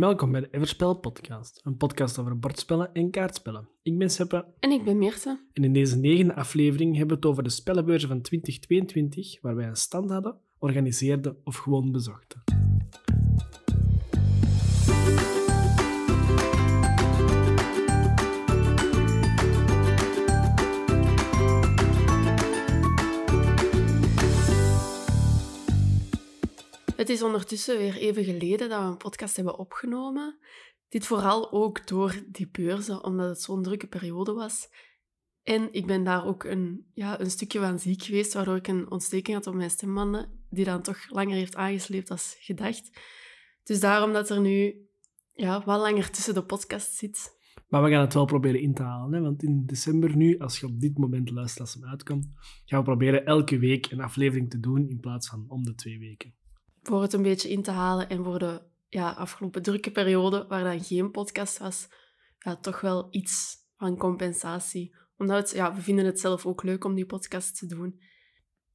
Welkom bij de Everspel Podcast, een podcast over bordspellen en kaartspellen. Ik ben Seppe En ik ben Meerte. en in deze negende aflevering hebben we het over de spellenbeurzen van 2022, waar wij een stand hadden, organiseerden of gewoon bezochten. Is ondertussen weer even geleden dat we een podcast hebben opgenomen. Dit vooral ook door die beurzen, omdat het zo'n drukke periode was. En ik ben daar ook een, ja, een stukje van ziek geweest, waardoor ik een ontsteking had op mijn stembanden, die dan toch langer heeft aangesleept als gedacht. Dus daarom dat er nu ja, wat langer tussen de podcast zit. Maar we gaan het wel proberen in te halen, hè? want in december nu, als je op dit moment luistert als hem uitkomt, gaan we proberen elke week een aflevering te doen in plaats van om de twee weken. Voor het een beetje in te halen en voor de ja, afgelopen drukke periode, waar dan geen podcast was, ja, toch wel iets van compensatie. Omdat het, ja, we vinden het zelf ook leuk om die podcast te doen.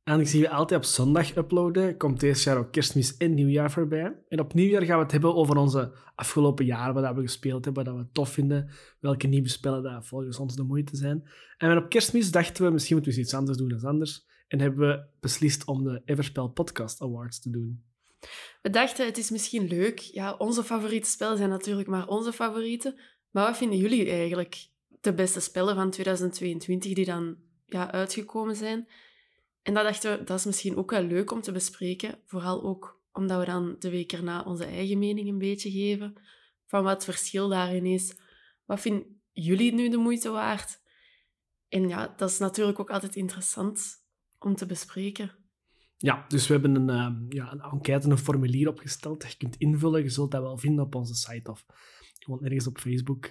Aangezien we altijd op zondag uploaden, komt deze jaar ook kerstmis en nieuwjaar voorbij. En op nieuwjaar gaan we het hebben over onze afgelopen jaren, wat we gespeeld hebben, wat we tof vinden, welke nieuwe spellen dat volgens ons de moeite zijn. En op kerstmis dachten we, misschien moeten we iets anders doen dan anders. En hebben we beslist om de Everspel Podcast Awards te doen. We dachten, het is misschien leuk. Ja, onze favoriete spellen zijn natuurlijk maar onze favorieten. Maar wat vinden jullie eigenlijk de beste spellen van 2022 die dan ja, uitgekomen zijn? En dat dachten we, dat is misschien ook wel leuk om te bespreken. Vooral ook omdat we dan de week erna onze eigen mening een beetje geven. Van wat het verschil daarin is. Wat vinden jullie nu de moeite waard? En ja, dat is natuurlijk ook altijd interessant om te bespreken. Ja, dus we hebben een, uh, ja, een enquête, een formulier opgesteld dat je kunt invullen. Je zult dat wel vinden op onze site of gewoon ergens op Facebook.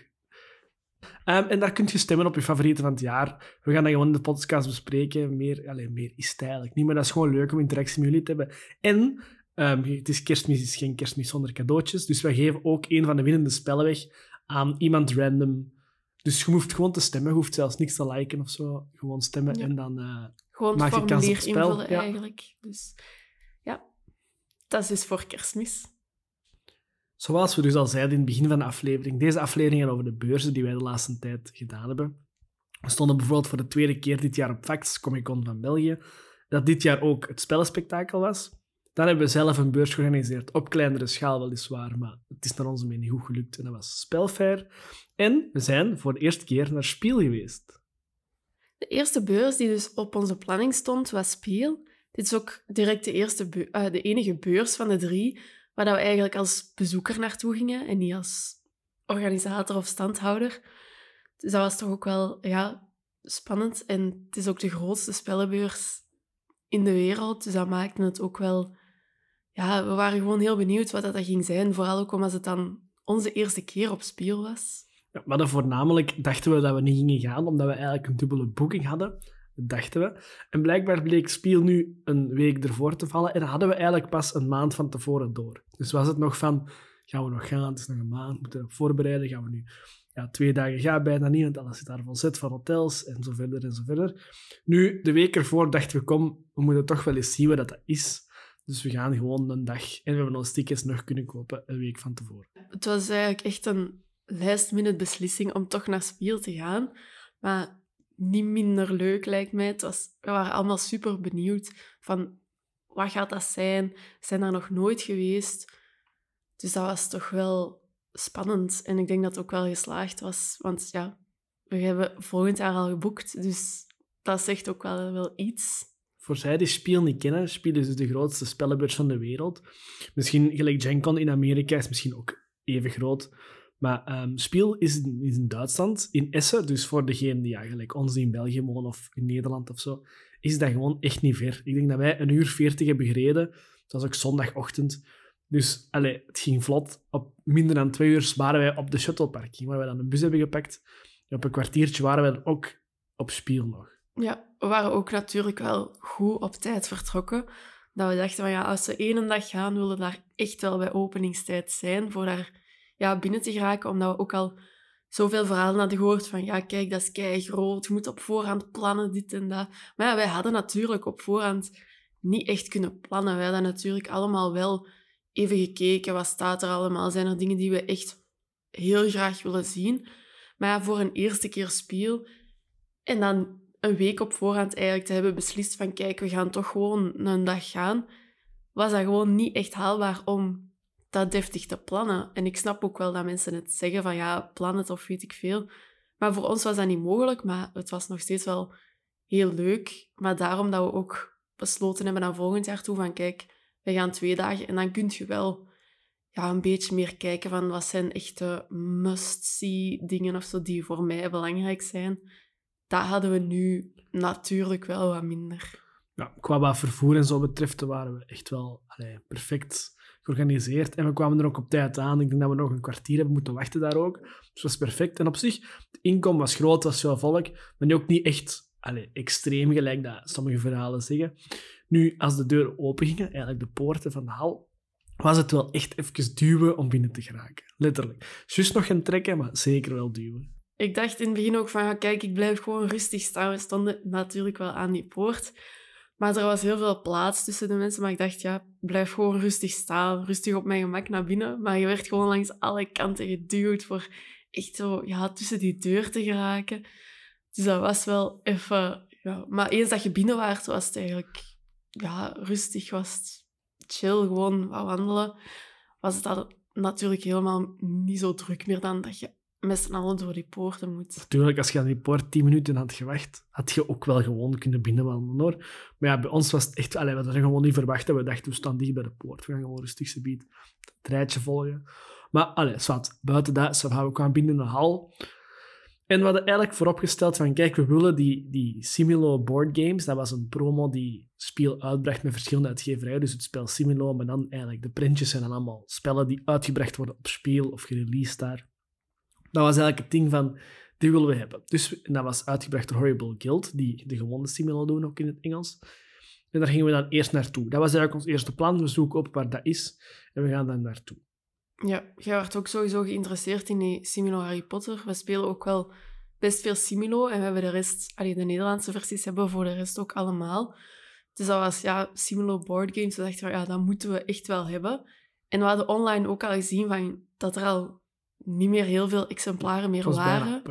Um, en daar kun je stemmen op je favorieten van het jaar. We gaan dat gewoon in de podcast bespreken. Meer, allez, meer is het eigenlijk niet, maar dat is gewoon leuk om interactie met jullie te hebben. En um, het is kerstmis, het is geen kerstmis zonder cadeautjes. Dus wij geven ook een van de winnende spellen weg aan iemand random. Dus je hoeft gewoon te stemmen. Je hoeft zelfs niks te liken of zo. Gewoon stemmen ja. en dan uh, gewoon het formulier het spel. invullen Ja. eigenlijk. Dus ja, dat is dus voor kerstmis. Zoals we dus al zeiden in het begin van de aflevering, deze aflevering gaat over de beurzen die wij de laatste tijd gedaan hebben. We stonden bijvoorbeeld voor de tweede keer dit jaar op Facts, Comic Con van België, dat dit jaar ook het spellenspectakel was. Dan hebben we zelf een beurs georganiseerd, op kleinere schaal weliswaar, maar het is naar onze mening goed gelukt en dat was Spelfair. En we zijn voor de eerste keer naar Spiel geweest. De eerste beurs die dus op onze planning stond, was Spiel. Dit is ook direct de, eerste eh, de enige beurs van de drie waar we eigenlijk als bezoeker naartoe gingen en niet als organisator of standhouder. Dus dat was toch ook wel ja, spannend. En het is ook de grootste spellenbeurs in de wereld, dus dat maakte het ook wel... Ja, we waren gewoon heel benieuwd wat dat ging zijn, vooral ook omdat het dan onze eerste keer op Spiel was. Maar dan voornamelijk dachten we dat we niet gingen gaan, omdat we eigenlijk een dubbele boeking hadden. Dachten we. En blijkbaar bleek Spiel nu een week ervoor te vallen. En hadden we eigenlijk pas een maand van tevoren door. Dus was het nog van, gaan we nog gaan? Het is nog een maand, moeten we voorbereiden. Gaan we nu... Ja, twee dagen gaat bijna niet, want alles zit daar vol zet van hotels en zo verder en zo verder. Nu, de week ervoor dachten we, kom, we moeten toch wel eens zien wat dat is. Dus we gaan gewoon een dag. En we hebben onze tickets nog kunnen kopen een week van tevoren. Het was eigenlijk echt een last-minute beslissing om toch naar Spiel te gaan. Maar niet minder leuk, lijkt mij. Het was, we waren allemaal super benieuwd van wat gaat dat zijn? We zijn daar nog nooit geweest. Dus dat was toch wel spannend. En ik denk dat het ook wel geslaagd was. Want ja, we hebben volgend jaar al geboekt. Dus dat zegt ook wel, wel iets. Voor zij die Spiel niet kennen, Spiel is dus de grootste spellenbeurs van de wereld. Misschien, gelijk GenCon in Amerika, is misschien ook even groot. Maar um, Spiel is in, in Duitsland, in Essen. Dus voor degenen die eigenlijk ons in België wonen of in Nederland of zo, is dat gewoon echt niet ver. Ik denk dat wij een uur veertig hebben gereden. Het was ook zondagochtend. Dus allez, het ging vlot. Op minder dan twee uur waren wij op de shuttleparking, waar wij dan een bus hebben gepakt. En op een kwartiertje waren wij dan ook op Spiel nog. Ja, we waren ook natuurlijk wel goed op tijd vertrokken. Dat we dachten van ja, als we één dag gaan, willen we daar echt wel bij openingstijd zijn voor daar ja, binnen te geraken. Omdat we ook al zoveel verhalen hadden gehoord van ja, kijk, dat is kei groot. Je moet op voorhand plannen, dit en dat. Maar ja, wij hadden natuurlijk op voorhand niet echt kunnen plannen. Wij hadden natuurlijk allemaal wel even gekeken, wat staat er allemaal? Zijn er dingen die we echt heel graag willen zien? Maar ja, voor een eerste keer speel en dan een week op voorhand eigenlijk te hebben beslist van kijk, we gaan toch gewoon een dag gaan, was dat gewoon niet echt haalbaar om dat deftig te plannen. En ik snap ook wel dat mensen het zeggen van ja, plan het of weet ik veel. Maar voor ons was dat niet mogelijk, maar het was nog steeds wel heel leuk. Maar daarom dat we ook besloten hebben naar volgend jaar toe van kijk, we gaan twee dagen en dan kun je wel ja, een beetje meer kijken van wat zijn echte must-see dingen of zo die voor mij belangrijk zijn. Dat hadden we nu natuurlijk wel wat minder. Ja, qua wat vervoer en zo betreft waren we echt wel perfect georganiseerd. En we kwamen er ook op tijd aan. Ik denk dat we nog een kwartier hebben moeten wachten daar ook. Dus het was perfect. En op zich, het inkomen was groot, was veel volk, maar nu ook niet echt allee, extreem gelijk dat sommige verhalen zeggen. Nu, als de deuren open gingen, eigenlijk de poorten van de hal, was het wel echt even duwen om binnen te geraken. Letterlijk. Juist nog gaan trekken, maar zeker wel duwen. Ik dacht in het begin ook van, kijk, ik blijf gewoon rustig staan. We stonden natuurlijk wel aan die poort. Maar er was heel veel plaats tussen de mensen. Maar ik dacht, ja, blijf gewoon rustig staan. Rustig op mijn gemak naar binnen. Maar je werd gewoon langs alle kanten geduwd voor echt zo, ja, tussen die deur te geraken. Dus dat was wel even... Ja. Maar eens dat je binnen was, was het eigenlijk ja, rustig. Was chill, gewoon wat wandelen. Was het natuurlijk helemaal niet zo druk meer dan dat je met z'n allen door die poorten moet. Natuurlijk, als je aan die poort tien minuten had gewacht, had je ook wel gewoon kunnen binnenwandelen hoor. Maar ja, bij ons was het echt... Allee, we hadden gewoon niet verwacht dat we dachten, we staan dicht bij de poort. We gaan gewoon rustig gebied het rijtje volgen. Maar, allee, zwart. Buiten dat, we kwamen binnen de hal. En we hadden eigenlijk vooropgesteld van, kijk, we willen die, die Similo board games, dat was een promo die speel uitbracht met verschillende uitgeverijen, dus het spel Similo, maar dan eigenlijk de printjes zijn dan allemaal spellen die uitgebracht worden op speel of gereleased daar. Dat was eigenlijk het ding van, die willen we hebben. Dus dat was uitgebracht door Horrible Guild, die de gewone Similo doen, ook in het Engels. En daar gingen we dan eerst naartoe. Dat was eigenlijk ons eerste plan. We zoeken op waar dat is en we gaan dan naartoe. Ja, jij werd ook sowieso geïnteresseerd in die Similo Harry Potter. We spelen ook wel best veel Similo en we hebben de rest, de Nederlandse versies hebben we voor de rest ook allemaal. Dus dat was ja, Similo board games. We dachten ja, dat moeten we echt wel hebben. En we hadden online ook al gezien van, dat er al niet meer heel veel exemplaren meer waren.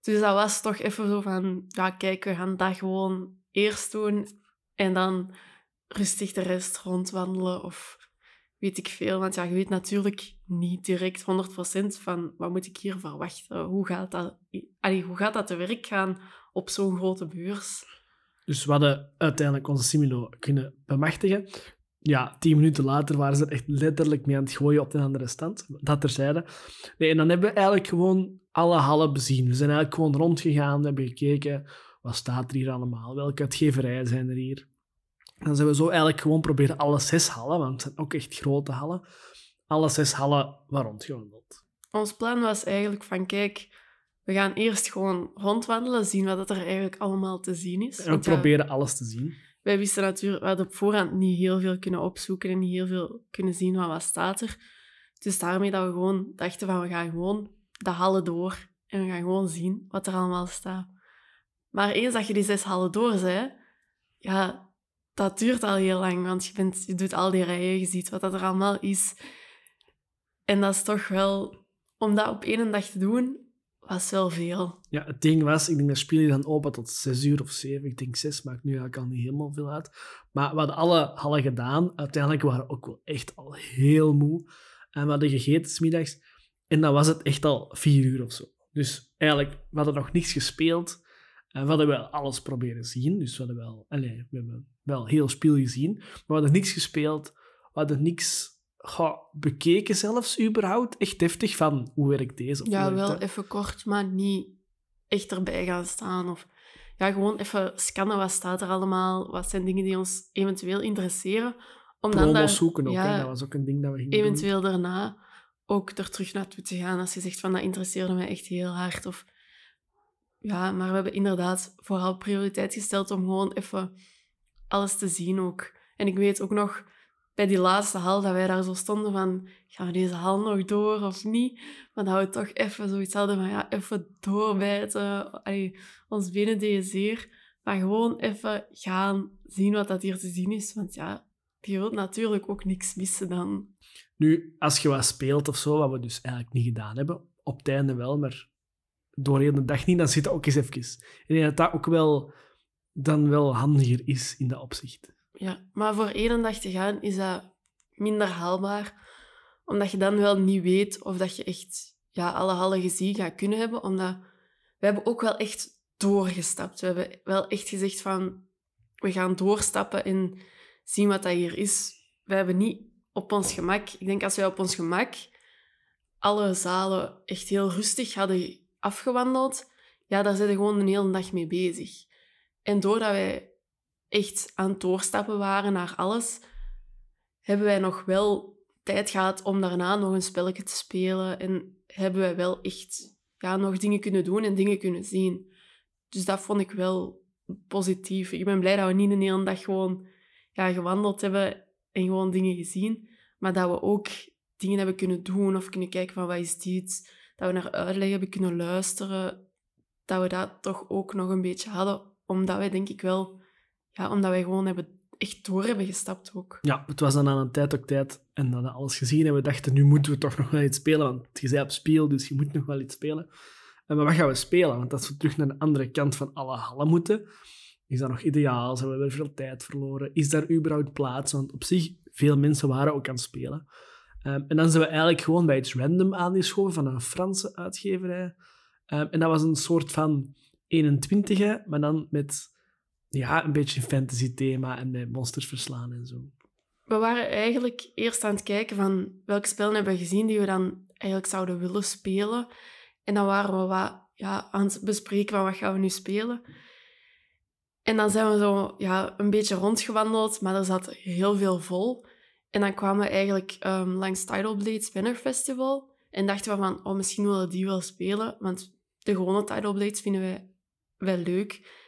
Dus dat was toch even zo van, ja kijk, we gaan dat gewoon eerst doen en dan rustig de rest rondwandelen of weet ik veel. Want ja, je weet natuurlijk niet direct 100% van wat moet ik hier verwachten. Hoe gaat dat, allee, hoe gaat dat te werk gaan op zo'n grote beurs? Dus we hadden uiteindelijk onze Similo kunnen bemachtigen ja, tien minuten later waren ze er echt letterlijk mee aan het gooien op de andere stand. Dat terzijde. Nee, en dan hebben we eigenlijk gewoon alle hallen bezien. We zijn eigenlijk gewoon rondgegaan, we hebben gekeken, wat staat er hier allemaal? Welke uitgeverijen zijn er hier? Dan zijn we zo eigenlijk gewoon proberen alle zes hallen, want het zijn ook echt grote hallen, alle zes hallen waar rondgewandeld. Ons plan was eigenlijk van, kijk, we gaan eerst gewoon rondwandelen, zien wat er eigenlijk allemaal te zien is. En we proberen alles te zien wij wisten natuurlijk, we hadden op voorhand niet heel veel kunnen opzoeken en niet heel veel kunnen zien van wat staat er. Dus daarmee dat we gewoon dachten van, we gaan gewoon de hallen door en we gaan gewoon zien wat er allemaal staat. Maar eens dat je die zes hallen door zei, ja, dat duurt al heel lang, want je, bent, je doet al die rijen, je ziet wat dat er allemaal is. En dat is toch wel, om dat op één dag te doen, was veel. Ja, het ding was, ik denk dat speel je dan open tot zes uur of zeven. Ik denk zes, maakt nu eigenlijk al niet helemaal veel uit. Maar we hadden alle hallen gedaan. Uiteindelijk waren we ook wel echt al heel moe. En we hadden gegeten smiddags. En dan was het echt al vier uur of zo. Dus eigenlijk, we hadden nog niks gespeeld. En we hadden wel alles proberen zien. Dus we hadden wel, allez, we hebben wel heel speel gezien. Maar we hadden niks gespeeld. We hadden niks ga, bekeken zelfs überhaupt. Echt deftig van hoe werkt deze? ja, wel even kort, maar niet echt erbij gaan staan. Of ja, gewoon even scannen wat staat er allemaal. Wat zijn dingen die ons eventueel interesseren. Om dan daar, zoeken ook, ja, dat was ook een ding dat we gingen Eventueel daarna ook er terug naartoe te gaan als je zegt van dat interesseerde mij echt heel hard. Of, ja, maar we hebben inderdaad vooral prioriteit gesteld om gewoon even alles te zien ook. En ik weet ook nog bij die laatste hal, dat wij daar zo stonden van, gaan we deze hal nog door of niet? Maar dat we toch even zoiets hadden van, ja, even doorbijten. Ons benen deden zeer. Maar gewoon even gaan zien wat dat hier te zien is. Want ja, je wilt natuurlijk ook niks missen dan. Nu, als je wat speelt of zo, wat we dus eigenlijk niet gedaan hebben, op het einde wel, maar doorheen de dag niet, dan zit het ook eens even. Ik denk dat dat ook wel dan wel handiger is in dat opzicht. Ja, maar voor één dag te gaan is dat minder haalbaar. Omdat je dan wel niet weet of dat je echt ja, alle hallen gezien gaat kunnen hebben. Omdat we hebben ook wel echt doorgestapt. We hebben wel echt gezegd van, we gaan doorstappen en zien wat dat hier is. We hebben niet op ons gemak... Ik denk als wij op ons gemak alle zalen echt heel rustig hadden afgewandeld, ja, daar zijn we gewoon een hele dag mee bezig. En doordat wij echt aan het doorstappen waren naar alles, hebben wij nog wel tijd gehad om daarna nog een spelletje te spelen. En hebben wij wel echt ja, nog dingen kunnen doen en dingen kunnen zien. Dus dat vond ik wel positief. Ik ben blij dat we niet een hele dag gewoon ja, gewandeld hebben en gewoon dingen gezien. Maar dat we ook dingen hebben kunnen doen of kunnen kijken van wat is dit. Dat we naar uitleg hebben kunnen luisteren. Dat we dat toch ook nog een beetje hadden. Omdat wij denk ik wel... Ja, omdat wij gewoon hebben echt door hebben gestapt ook. Ja, het was dan aan een tijd ook tijd. En dan alles gezien en we dachten, nu moeten we toch nog wel iets spelen. Want je zei op speel, dus je moet nog wel iets spelen. En maar wat gaan we spelen? Want als we terug naar de andere kant van alle hallen moeten, is dat nog ideaal? Zijn we weer veel tijd verloren? Is daar überhaupt plaats? Want op zich, veel mensen waren ook aan het spelen. Um, en dan zijn we eigenlijk gewoon bij iets random aangeschoven van een Franse uitgeverij. Um, en dat was een soort van 21, maar dan met ja, een beetje een fantasy-thema en met monsters verslaan en zo. We waren eigenlijk eerst aan het kijken van welke spellen hebben we gezien die we dan eigenlijk zouden willen spelen. En dan waren we wat ja, aan het bespreken van wat gaan we nu spelen. En dan zijn we zo ja, een beetje rondgewandeld, maar er zat heel veel vol. En dan kwamen we eigenlijk um, langs Tidal Spinner Festival. En dachten we van, oh, misschien willen die wel spelen. Want de gewone Tidal Blades vinden wij wel leuk.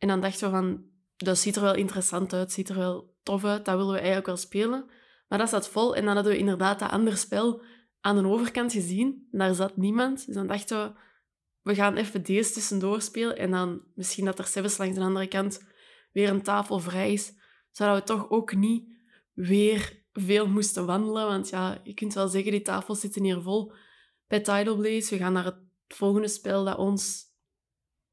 En dan dachten we van, dat ziet er wel interessant uit, ziet er wel tof uit, dat willen we eigenlijk wel spelen. Maar dat zat vol en dan hadden we inderdaad dat andere spel aan de overkant gezien. Daar zat niemand. Dus dan dachten we, we gaan even deze tussendoor spelen en dan misschien dat er zelfs langs de andere kant weer een tafel vrij is. Zodat we toch ook niet weer veel moesten wandelen. Want ja, je kunt wel zeggen, die tafels zitten hier vol. Bij Tidal Blaze, we gaan naar het volgende spel dat ons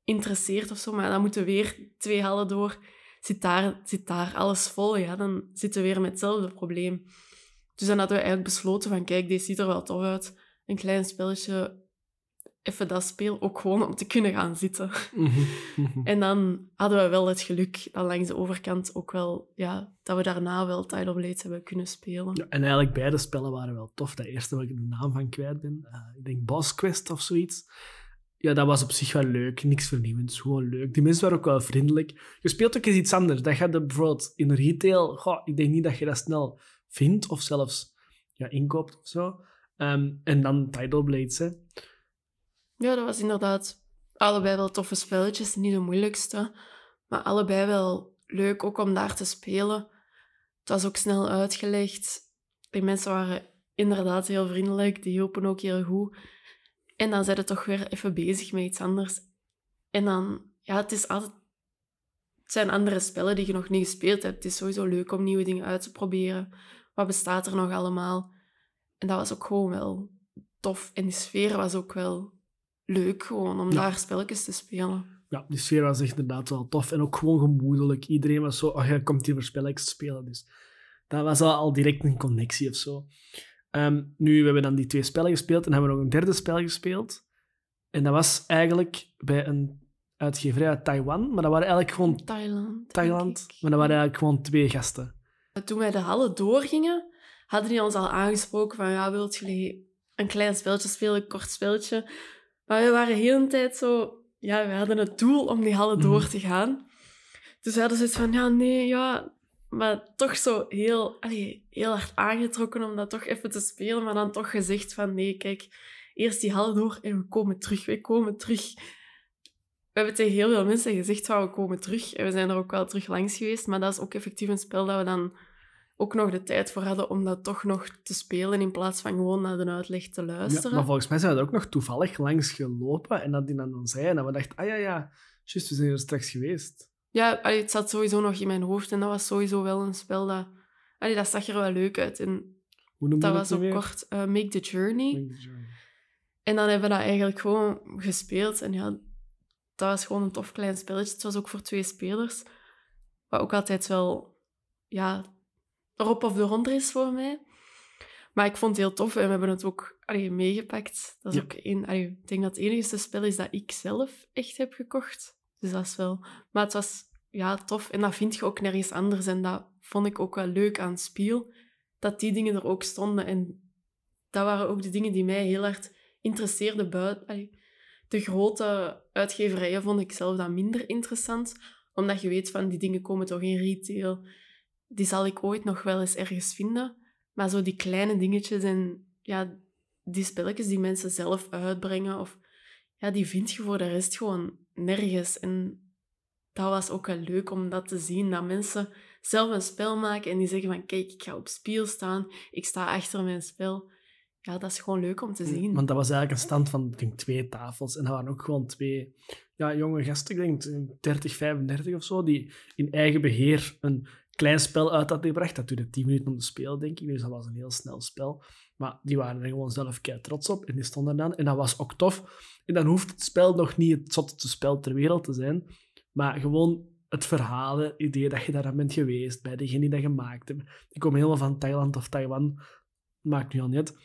interesseert of zo, maar dan moeten we weer twee hallen door. Zit daar, zit daar alles vol, ja, dan zitten we weer met hetzelfde probleem. Dus dan hadden we eigenlijk besloten van, kijk, deze ziet er wel tof uit. Een klein spelletje, even dat speel, ook gewoon om te kunnen gaan zitten. Mhm. En dan hadden we wel het geluk dat langs de overkant ook wel, ja, dat we daarna wel Tidal Blades hebben kunnen spelen. Ja, en eigenlijk beide spellen waren wel tof. Dat eerste waar ik de naam van kwijt ben, uh, ik denk Boss Quest of zoiets ja, dat was op zich wel leuk. Niks vernieuwends, gewoon leuk. Die mensen waren ook wel vriendelijk. Je speelt ook eens iets anders. Dat gaat bijvoorbeeld in retail... Goh, ik denk niet dat je dat snel vindt of zelfs ja, inkoopt of zo. Ehm, en dan Tidal Blades, hè. Ja, dat was inderdaad allebei wel toffe spelletjes. Niet de moeilijkste, maar allebei wel leuk ook om daar te spelen. Het was ook snel uitgelegd. Die mensen waren inderdaad heel vriendelijk. Die hielpen ook heel goed. En dan zijn je toch weer even bezig met iets anders. En dan, ja, het is altijd... Het zijn andere spellen die je nog niet gespeeld hebt. Het is sowieso leuk om nieuwe dingen uit te proberen. Wat bestaat er nog allemaal? En dat was ook gewoon wel tof. En die sfeer was ook wel leuk, gewoon, om daar spelletjes te spelen. Ja, die sfeer was echt inderdaad wel tof. En ook gewoon gemoedelijk. Iedereen was zo, oh, jij komt hier voor spelletjes te spelen. Dus dat was al, al direct een connectie of zo. Ehm, nu, we hebben dan die twee spellen gespeeld en hebben we nog een derde spel gespeeld. En dat was eigenlijk bij een uitgeverij uit Taiwan, maar dat waren eigenlijk gewoon... Thailand. Thailand, maar dat waren eigenlijk gewoon twee gasten. Toen wij de hallen doorgingen, hadden die ons al aangesproken van, ja, wilt jullie een klein spelletje spelen, een kort spelletje? Maar we waren heel een tijd zo... Ja, we hadden het doel om die hallen door mhm. te gaan. Dus we hadden zoiets van, ja, nee, ja, maar toch zo heel, heel hard aangetrokken om dat toch even te spelen. Maar dan toch gezegd van nee, kijk, eerst die hal door en we komen terug. We komen terug. We hebben tegen heel veel mensen gezegd van we komen terug. En we zijn er ook wel terug langs geweest. Maar dat is ook effectief een spel dat we dan ook nog de tijd voor hadden om dat toch nog te spelen in plaats van gewoon naar de uitleg te luisteren. Ja, maar volgens mij zijn we er ook nog toevallig langs gelopen en dat die dan, dan zei en we dachten, ah ja, ja, juist, we zijn er straks geweest. Ja, het zat sowieso nog in mijn hoofd en dat was sowieso wel een spel dat allee, dat zag er wel leuk uit. En Hoe dat dat was ook weer? kort eh, Make the Journey. Make the Journey. En dan hebben we dat eigenlijk gewoon gespeeld. En ja, dat was gewoon een tof klein spelletje. Het was ook voor twee spelers. Wat ook altijd wel, ja, erop of eronder is voor mij. Maar ik vond het heel tof en we hebben het ook allee, meegepakt. Dat is Ja. ook een, allee, ik denk dat het enige spel is dat ik zelf echt heb gekocht. Dus dat is wel... Maar het was ja, tof en dat vind je ook nergens anders. En dat vond ik ook wel leuk aan Spiel, dat die dingen er ook stonden. En dat waren ook de dingen die mij heel hard interesseerden buiten... de grote uitgeverijen vond ik zelf dan minder interessant, omdat je weet van die dingen komen toch in retail. Die zal ik ooit nog wel eens ergens vinden. Maar zo die kleine dingetjes en ja, die spelletjes die mensen zelf uitbrengen, of, ja, die vind je voor de rest gewoon nergens. En dat was ook wel leuk om dat te zien, dat mensen zelf een spel maken en die zeggen van kijk, ik ga op spiel staan, ik sta achter mijn spel. Ja, dat is gewoon leuk om te zien. Want dat was eigenlijk een stand van denk, twee tafels. En dat waren ook gewoon twee ja, jonge gasten, ik denk 30, 35 of zo, die in eigen beheer een klein spel uit hadden gebracht. Dat duurde 10 minuten om te spelen, denk ik. Dus dat was een heel snel spel. Maar die waren er gewoon zelf kei trots op en die stonden dan. En dat was ook tof. En dan hoeft het spel nog niet het zotste spel ter wereld te zijn, maar gewoon het verhaal, het idee dat je daar aan bent geweest, bij degene die dat gemaakt hebben. Die komen helemaal van Thailand of Taiwan, maakt nu al niet.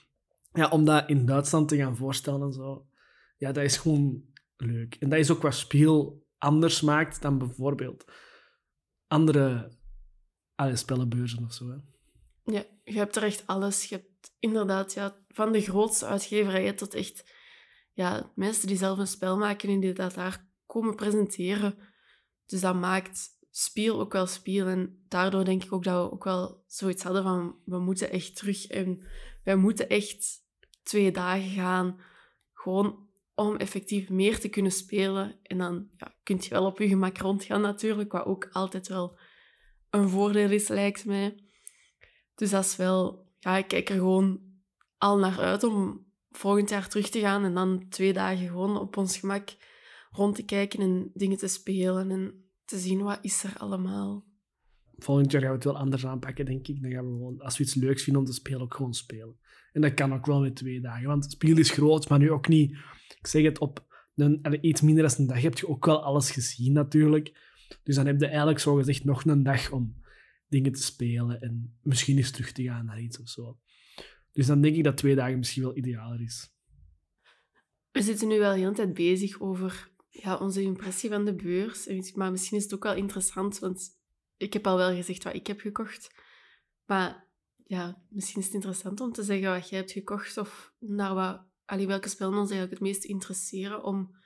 Ja, om dat in Duitsland te gaan voorstellen en zo, ja, dat is gewoon leuk. En dat is ook wat speel anders maakt dan bijvoorbeeld andere alle spellenbeurzen of zo. Hè. Ja, je hebt er echt alles. Je hebt inderdaad ja, van de grootste uitgeverijen tot echt ja, mensen die zelf een spel maken en die dat daar komen presenteren. Dus dat maakt Spiel ook wel Spiel. En daardoor denk ik ook dat we ook wel zoiets hadden van we moeten echt terug en wij moeten echt twee dagen gaan. Gewoon om effectief meer te kunnen spelen. En dan ja, kun je wel op je gemak rondgaan natuurlijk, wat ook altijd wel een voordeel is, lijkt mij. Dus dat is wel... Ja, ik kijk er gewoon al naar uit om volgend jaar terug te gaan en dan twee dagen gewoon op ons gemak rond te kijken en dingen te spelen en te zien wat is er allemaal. Volgend jaar gaan we het wel anders aanpakken, denk ik. Dan gaan we gewoon, als we iets leuks vinden om te spelen, ook gewoon spelen. En dat kan ook wel met twee dagen. Want het spel is groot, maar nu ook niet... Ik zeg het, op een, iets minder dan een dag heb je ook wel alles gezien, natuurlijk. Dus dan heb je eigenlijk zogezegd nog een dag om dingen te spelen en misschien eens terug te gaan naar iets of zo. Dus dan denk ik dat twee dagen misschien wel idealer is. We zitten nu wel de hele tijd bezig over ja, onze impressie van de beurs. Maar misschien is het ook wel interessant, want ik heb al wel gezegd wat ik heb gekocht. Maar ja, misschien is het interessant om te zeggen wat jij hebt gekocht of naar wat, allee, welke spellen ons eigenlijk het meest interesseren om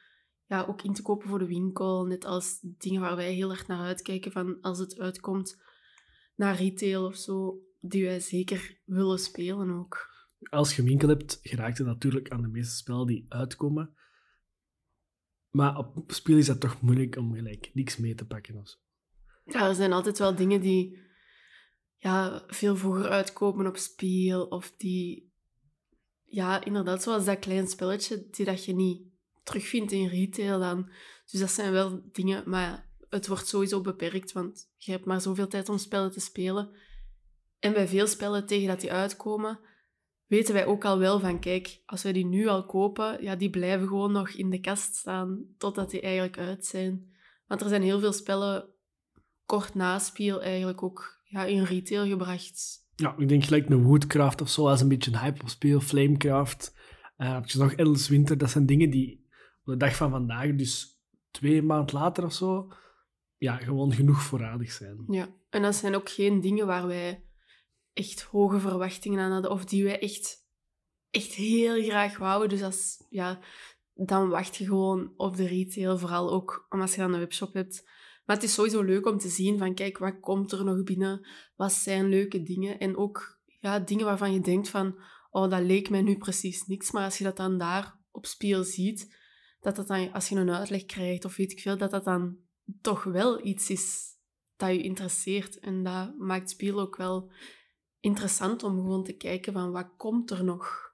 ja, ook in te kopen voor de winkel. Net als dingen waar wij heel erg naar uitkijken van als het uitkomt naar retail of zo, die wij zeker willen spelen ook. Als je winkel hebt, geraakt het natuurlijk aan de meeste spellen die uitkomen. Maar op spel is dat toch moeilijk om gelijk niks mee te pakken. Of. Ja, er zijn altijd wel dingen die ja, veel vroeger uitkomen op speel. Of die, ja, inderdaad, zoals dat klein spelletje die dat je niet terugvindt in retail dan. Dus dat zijn wel dingen, maar het wordt sowieso beperkt, want je hebt maar zoveel tijd om spellen te spelen. En bij veel spellen tegen dat die uitkomen, weten wij ook al wel van, kijk, als wij die nu al kopen, ja, die blijven gewoon nog in de kast staan totdat die eigenlijk uit zijn. Want er zijn heel veel spellen kort na speel eigenlijk ook ja, in retail gebracht. Ja, ik denk gelijk een Woodcraft of zo, als een beetje een hype op speel. Flamecraft. Uh, heb je nog Endless Winter. Dat zijn dingen die op de dag van vandaag, dus twee maanden later of zo, ja, gewoon genoeg voorradig zijn. Ja, en dat zijn ook geen dingen waar wij echt hoge verwachtingen aan hadden, of die wij echt, echt heel graag wouden. Dus als, ja, dan wacht je gewoon op de retail, vooral ook als je dan een webshop hebt. Maar het is sowieso leuk om te zien van, kijk, wat komt er nog binnen? Wat zijn leuke dingen? En ook ja, dingen waarvan je denkt van, oh, dat leek mij nu precies niks. Maar als je dat dan daar op spiel ziet, dat dat dan, als je een uitleg krijgt of weet ik veel, dat dat dan toch wel iets is dat je interesseert. En dat maakt spiel ook wel interessant om gewoon te kijken van, wat komt er nog?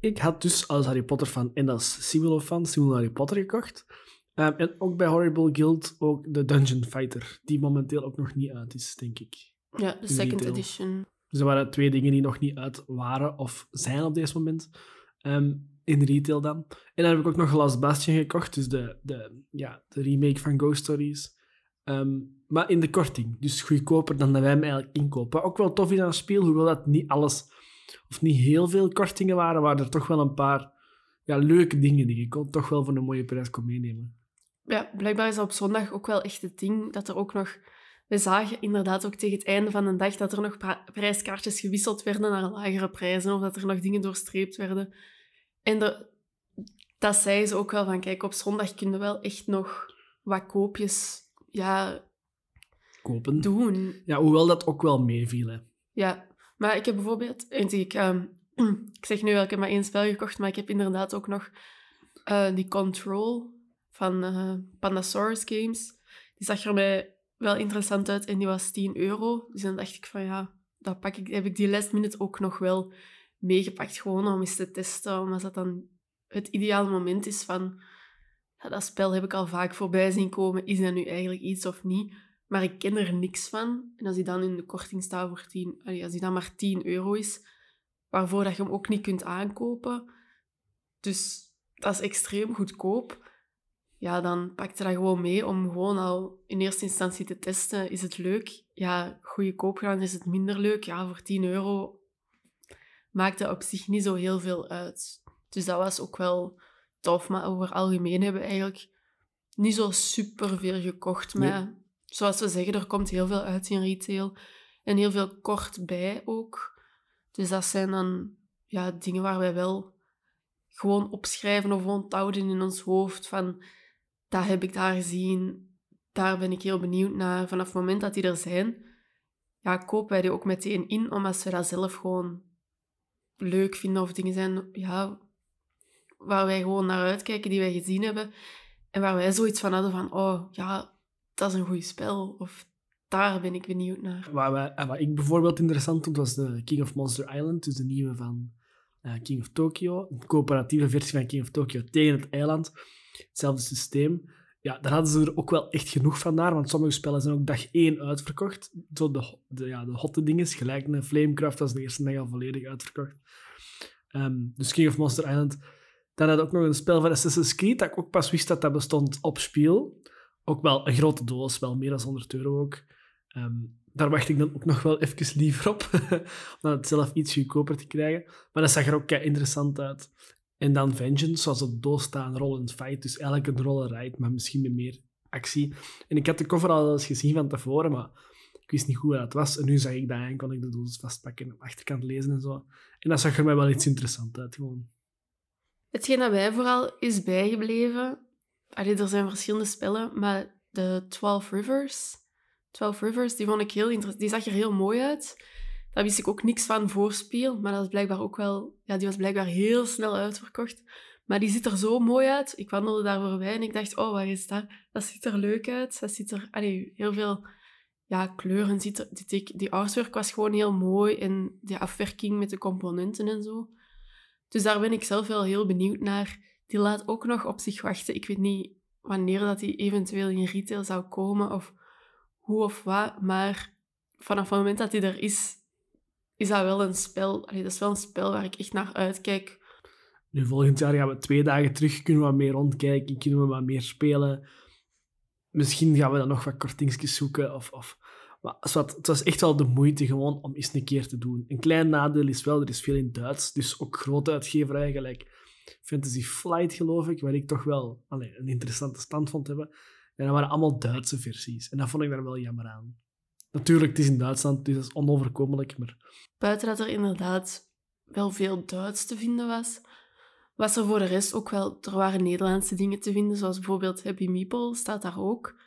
Ik had dus als Harry Potter fan en als Similo fan Similo Harry Potter gekocht. Um, en ook bij Horrible Guild ook de Dungeon Fighter, die momenteel ook nog niet uit is, denk ik. Ja, de second edition. Dus er waren twee dingen die nog niet uit waren of zijn op deze moment. Ehm, in retail dan. En dan heb ik ook nog Last Bastion gekocht, dus de, de, ja, de remake van Ghost Stories. Ehm, maar in de korting, dus goedkoper dan dat wij hem eigenlijk inkopen. Ook wel tof is aan het speel, hoewel dat niet alles, of niet heel veel kortingen waren, waren er toch wel een paar ja, leuke dingen die je kon toch wel voor een mooie prijs kon meenemen. Ja, blijkbaar is op zondag ook wel echt het ding dat er ook nog... We zagen inderdaad ook tegen het einde van de dag dat er nog prijskaartjes gewisseld werden naar lagere prijzen of dat er nog dingen doorstreept werden. En dat zei ze ook wel van, kijk, op zondag kun je wel echt nog wat koopjes ja, Kopen. doen. Ja, hoewel dat ook wel meeviel. hè. Ja, maar ik heb bijvoorbeeld... en Ik, ehm, ik zeg nu wel, ik heb maar één spel gekocht, maar ik heb inderdaad ook nog eh, die Control van eh Pandasaurus Games. Die zag er mij wel interessant uit en die was 10 euro. Dus dan dacht ik van ja, dat pak ik, heb ik die last minute ook nog wel meegepakt. Gewoon om eens te testen, omdat dat dan het ideale moment is van... Dat spel heb ik al vaak voorbij zien komen. Is dat nu eigenlijk iets of niet? Maar ik ken er niks van. En als die dan in de korting staat voor 10... allee, Als die dan maar 10 euro is, waarvoor dat je hem ook niet kunt aankopen. Dus dat is extreem goedkoop. Ja, dan pak je dat gewoon mee om gewoon al in eerste instantie te testen. Is het leuk? Ja, goedkoop gaan is het minder leuk. Ja, voor 10 euro maakt dat op zich niet zo heel veel uit. Dus dat was ook wel tof. Maar over het algemeen hebben we eigenlijk niet zo super veel gekocht. Nee. Maar zoals we zeggen, er komt heel veel uit in retail. En heel veel kort bij ook. Dus dat zijn dan ja, dingen waar wij wel gewoon opschrijven of onthouden in ons hoofd. Van, dat heb ik daar gezien. Daar ben ik heel benieuwd naar. Vanaf het moment dat die er zijn, ja, kopen wij die ook meteen in. Omdat we dat zelf gewoon leuk vinden. Of dingen zijn ja, waar wij gewoon naar uitkijken, die wij gezien hebben. En waar wij zoiets van hadden van, oh ja, dat is een goed spel. Of daar ben ik benieuwd naar. Wat, wij- wat ik bijvoorbeeld interessant vond, was de King of Monster Island, dus de nieuwe van eh, King of Tokyo. Een coöperatieve versie van King of Tokyo tegen het eiland. Hetzelfde systeem. Ja, daar hadden ze er ook wel echt genoeg van daar, want sommige spellen zijn ook dag één uitverkocht. Zo de, de, ja, de hotte dingen, gelijk een Flamecraft was de eerste dag al volledig uitverkocht. Ehm, dus King of Monster Island. Dan had ik ook nog een spel van Assassin's Creed, dat ik ook pas wist dat dat bestond op Spiel. Ook wel een grote doos, wel meer dan 100 euro ook. Ehm, daar wacht ik dan ook nog wel even liever op, om het zelf iets goedkoper te krijgen. Maar dat zag er ook interessant uit. En dan Vengeance, zoals op de doos staan, roll and fight. Dus eigenlijk een roll maar misschien met meer actie. En ik had de cover al eens gezien van tevoren, maar ik wist niet hoe dat was. En nu zag ik dat en kon ik de doos vastpakken en de achterkant lezen en zo. En dat zag er mij wel iets interessant uit, gewoon. Hetgeen dat mij vooral is bijgebleven... Er zijn verschillende spellen, maar de 12 Rivers... 12 Rivers, die vond ik heel interessant. Die zag er heel mooi uit. Daar wist ik ook niks van voorspeel, maar dat is blijkbaar ook wel... Ja, die was blijkbaar heel snel uitverkocht. Maar die ziet er zo mooi uit. Ik wandelde daar voorbij en ik dacht, oh, wat is dat? Dat ziet er leuk uit. Dat ziet er... Allee, heel veel ja, kleuren ziet er... Die, die, artwork was gewoon heel mooi en die afwerking met de componenten en zo. Dus daar ben ik zelf wel heel benieuwd naar. Die laat ook nog op zich wachten. Ik weet niet wanneer dat die eventueel in retail zou komen of hoe of wat. Maar vanaf het moment dat die er is, is dat wel een spel. Dat is wel een spel waar ik echt naar uitkijk. Nu, volgend jaar gaan we twee dagen terug, kunnen we wat meer rondkijken, kunnen we wat meer spelen. Misschien gaan we dan nog wat kortingsjes zoeken. Of, of, maar was, het was echt wel de moeite gewoon om eens een keer te doen. Een klein nadeel is wel, er is veel in Duits, dus ook grote uitgeverijen, gelijk Fantasy Flight, geloof ik, waar ik toch wel allee, een interessante stand vond hebben. En dat waren allemaal Duitse versies. En dat vond ik daar wel jammer aan. Natuurlijk, het is in Duitsland, dus dat is onoverkomelijk, maar Buiten dat er inderdaad wel veel Duits te vinden was, was er voor de rest ook wel... Er waren Nederlandse dingen te vinden, zoals bijvoorbeeld Happy Meeple staat daar ook.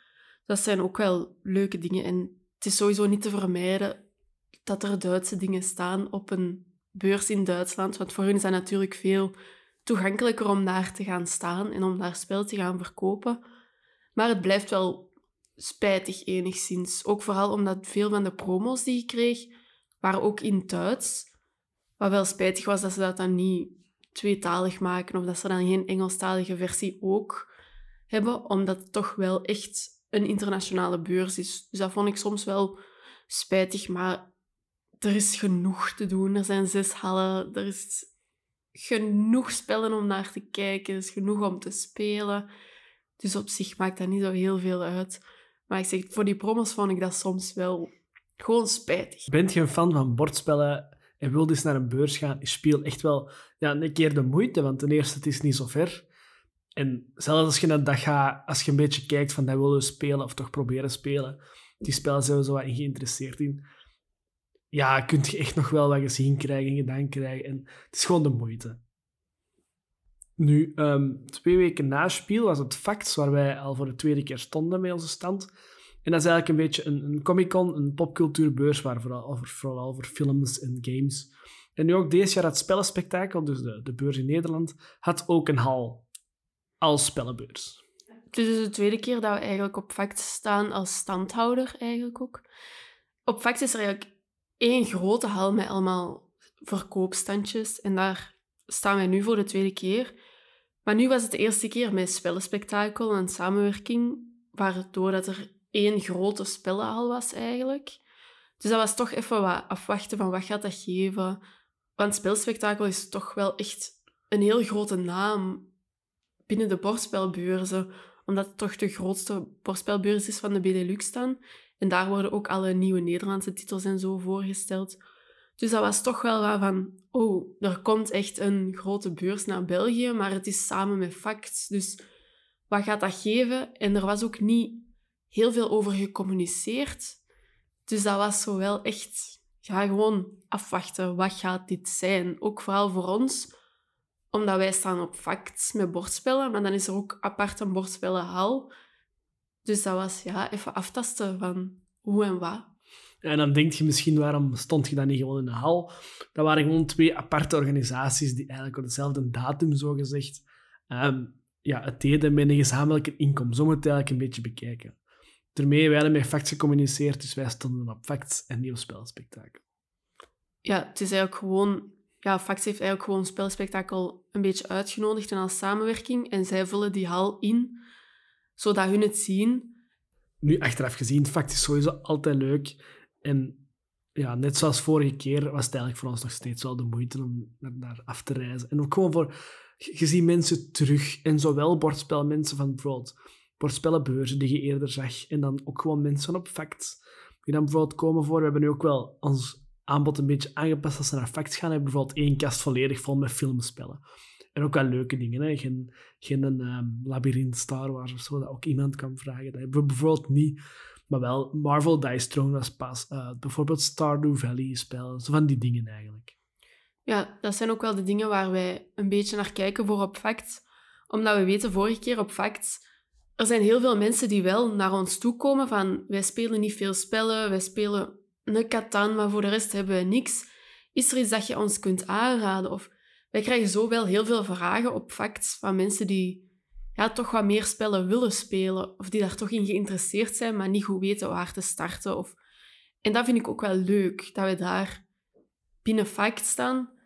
Dat zijn ook wel leuke dingen. En het is sowieso niet te vermijden dat er Duitse dingen staan op een beurs in Duitsland. Want voor hun is dat natuurlijk veel toegankelijker om daar te gaan staan en om daar spel te gaan verkopen. Maar het blijft wel spijtig enigszins. Ook vooral omdat veel van de promos die ik kreeg, waren ook in Duits. Wat wel spijtig was dat ze dat dan niet tweetalig maken of dat ze dan geen Engelstalige versie ook hebben, omdat het toch wel echt een internationale beurs is. Dus dat vond ik soms wel spijtig, maar er is genoeg te doen. Er zijn zes hallen, er is genoeg spellen om naar te kijken, er is genoeg om te spelen. Dus op zich maakt dat niet zo heel veel uit. Maar ik zeg, voor die promos vond ik dat soms wel gewoon spijtig. Bent je een fan van bordspellen en wil dus naar een beurs gaan? Speel echt wel ja, een keer de moeite, want ten eerste, het is niet zo ver. En zelfs als je een dag gaat, als je een beetje kijkt van dat willen we spelen of toch proberen spelen, die spellen zijn we zo wat geïnteresseerd in. Ja, kun je echt nog wel wat gezien krijgen en gedaan krijgen. En het is gewoon de moeite. Nu, ehm, twee weken na Spiel was het Facts, waar wij al voor de tweede keer stonden met onze stand. En dat is eigenlijk een beetje een, een Comic-Con, een popcultuurbeurs, waar vooral, voor, vooral voor films en games. En nu ook deze jaar het spellenspectakel, dus de, de beurs in Nederland, had ook een hal als spellenbeurs. Is dus de tweede keer dat we eigenlijk op Facts staan als standhouder eigenlijk ook. Op Facts is er eigenlijk één grote hal met allemaal verkoopstandjes. En daar staan wij nu voor de tweede keer. Maar nu was het de eerste keer met spellenspectakel en samenwerking, waardoor dat er één grote spellenhal was eigenlijk. Dus dat was toch even wat afwachten van wat gaat dat geven. Want spelspectakel is toch wel echt een heel grote naam binnen de bordspelbeurzen, omdat het toch de grootste bordspelbeurs is van de Benelux dan. En daar worden ook alle nieuwe Nederlandse titels en zo voorgesteld. Dus dat was toch wel wat van, oh, er komt echt een grote beurs naar België, maar het is samen met Facts. Dus wat gaat dat geven? En er was ook niet heel veel over gecommuniceerd. Dus dat was zo wel echt, ja, gewoon afwachten. Wat gaat dit zijn? Ook vooral voor ons, omdat wij staan op Facts met bordspellen, maar dan is er ook apart een bordspellenhal. Dus dat was ja, even aftasten van hoe en wat. En dan denk je misschien, waarom stond je dan niet gewoon in de hal? Dat waren gewoon twee aparte organisaties die eigenlijk op dezelfde datum, zogezegd, um, ja, het deden met een gezamenlijke inkomen. Zo moet het eigenlijk een beetje bekijken. Daarmee, wij hadden met Facts gecommuniceerd, dus wij stonden op Facts en nieuw spelspektakel. Ja, het is eigenlijk gewoon... Ja, Facts heeft eigenlijk gewoon spelspektakel een beetje uitgenodigd en als samenwerking. En zij vullen die hal in, zodat hun het zien. Nu, achteraf gezien, Facts is sowieso altijd leuk. En ja, net zoals vorige keer was het eigenlijk voor ons nog steeds wel de moeite om daar af te reizen. En ook gewoon voor... Je ziet mensen terug. En zowel bordspelmensen van bijvoorbeeld bordspellenbeurzen die je eerder zag. En dan ook gewoon mensen op Facts. Die dan bijvoorbeeld komen voor... We hebben nu ook wel ons aanbod een beetje aangepast als ze naar Facts gaan. Hebben bijvoorbeeld één kast volledig vol met filmspellen. En ook wel leuke dingen. Hè? Geen, geen um, labyrint Star Wars of zo, dat ook iemand kan vragen. Dat hebben we bijvoorbeeld niet. Maar wel Marvel Dice Throne was pas. Uh, bijvoorbeeld Stardew Valley spellen. Zo van die dingen eigenlijk. Ja, dat zijn ook wel de dingen waar wij een beetje naar kijken voor op Facts. Omdat we weten, vorige keer op Facts... Er zijn heel veel mensen die wel naar ons toe komen van... Wij spelen niet veel spellen, wij spelen een Catan, maar voor de rest hebben we niks. Is er iets dat je ons kunt aanraden? Of wij krijgen zo wel heel veel vragen op Facts van mensen die ja, toch wat meer spellen willen spelen. Of die daar toch in geïnteresseerd zijn, maar niet goed weten waar te starten. Of... En dat vind ik ook wel leuk, dat we daar binnen Fact staan.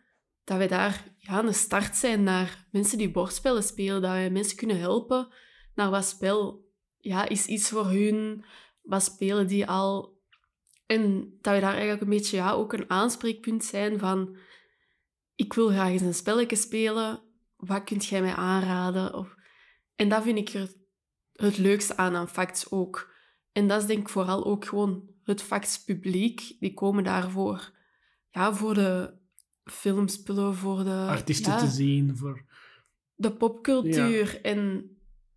Dat we daar ja, een start zijn naar mensen die bordspellen spelen. Dat wij mensen kunnen helpen naar wat spel ja, is iets voor hun. Wat spelen die al? En dat we daar eigenlijk een beetje ja, ook een aanspreekpunt zijn van... Ik wil graag eens een spelletje spelen. Wat kunt jij mij aanraden? Of en dat vind ik er het leukste aan aan Facts ook. En dat is denk ik vooral ook gewoon het Facts publiek. Die komen daarvoor. Ja, voor de filmspullen, voor de... Artiesten te zien, voor... De popcultuur. En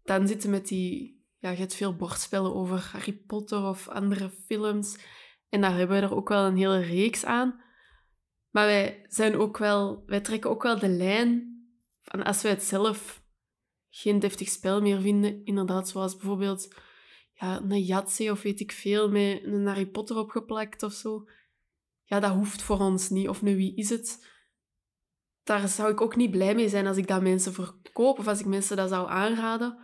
dan zitten met die... Ja, je hebt veel bordspellen over Harry Potter of andere films. En daar hebben we er ook wel een hele reeks aan. Maar wij zijn ook wel... Wij trekken ook wel de lijn van als we het zelf geen deftig spel meer vinden. Inderdaad, zoals bijvoorbeeld ja, een Yahtzee of weet ik veel, met een Harry Potter opgeplakt of zo. Ja, dat hoeft voor ons niet. Of nu, wie is het? Daar zou ik ook niet blij mee zijn als ik dat mensen verkoop of als ik mensen dat zou aanraden.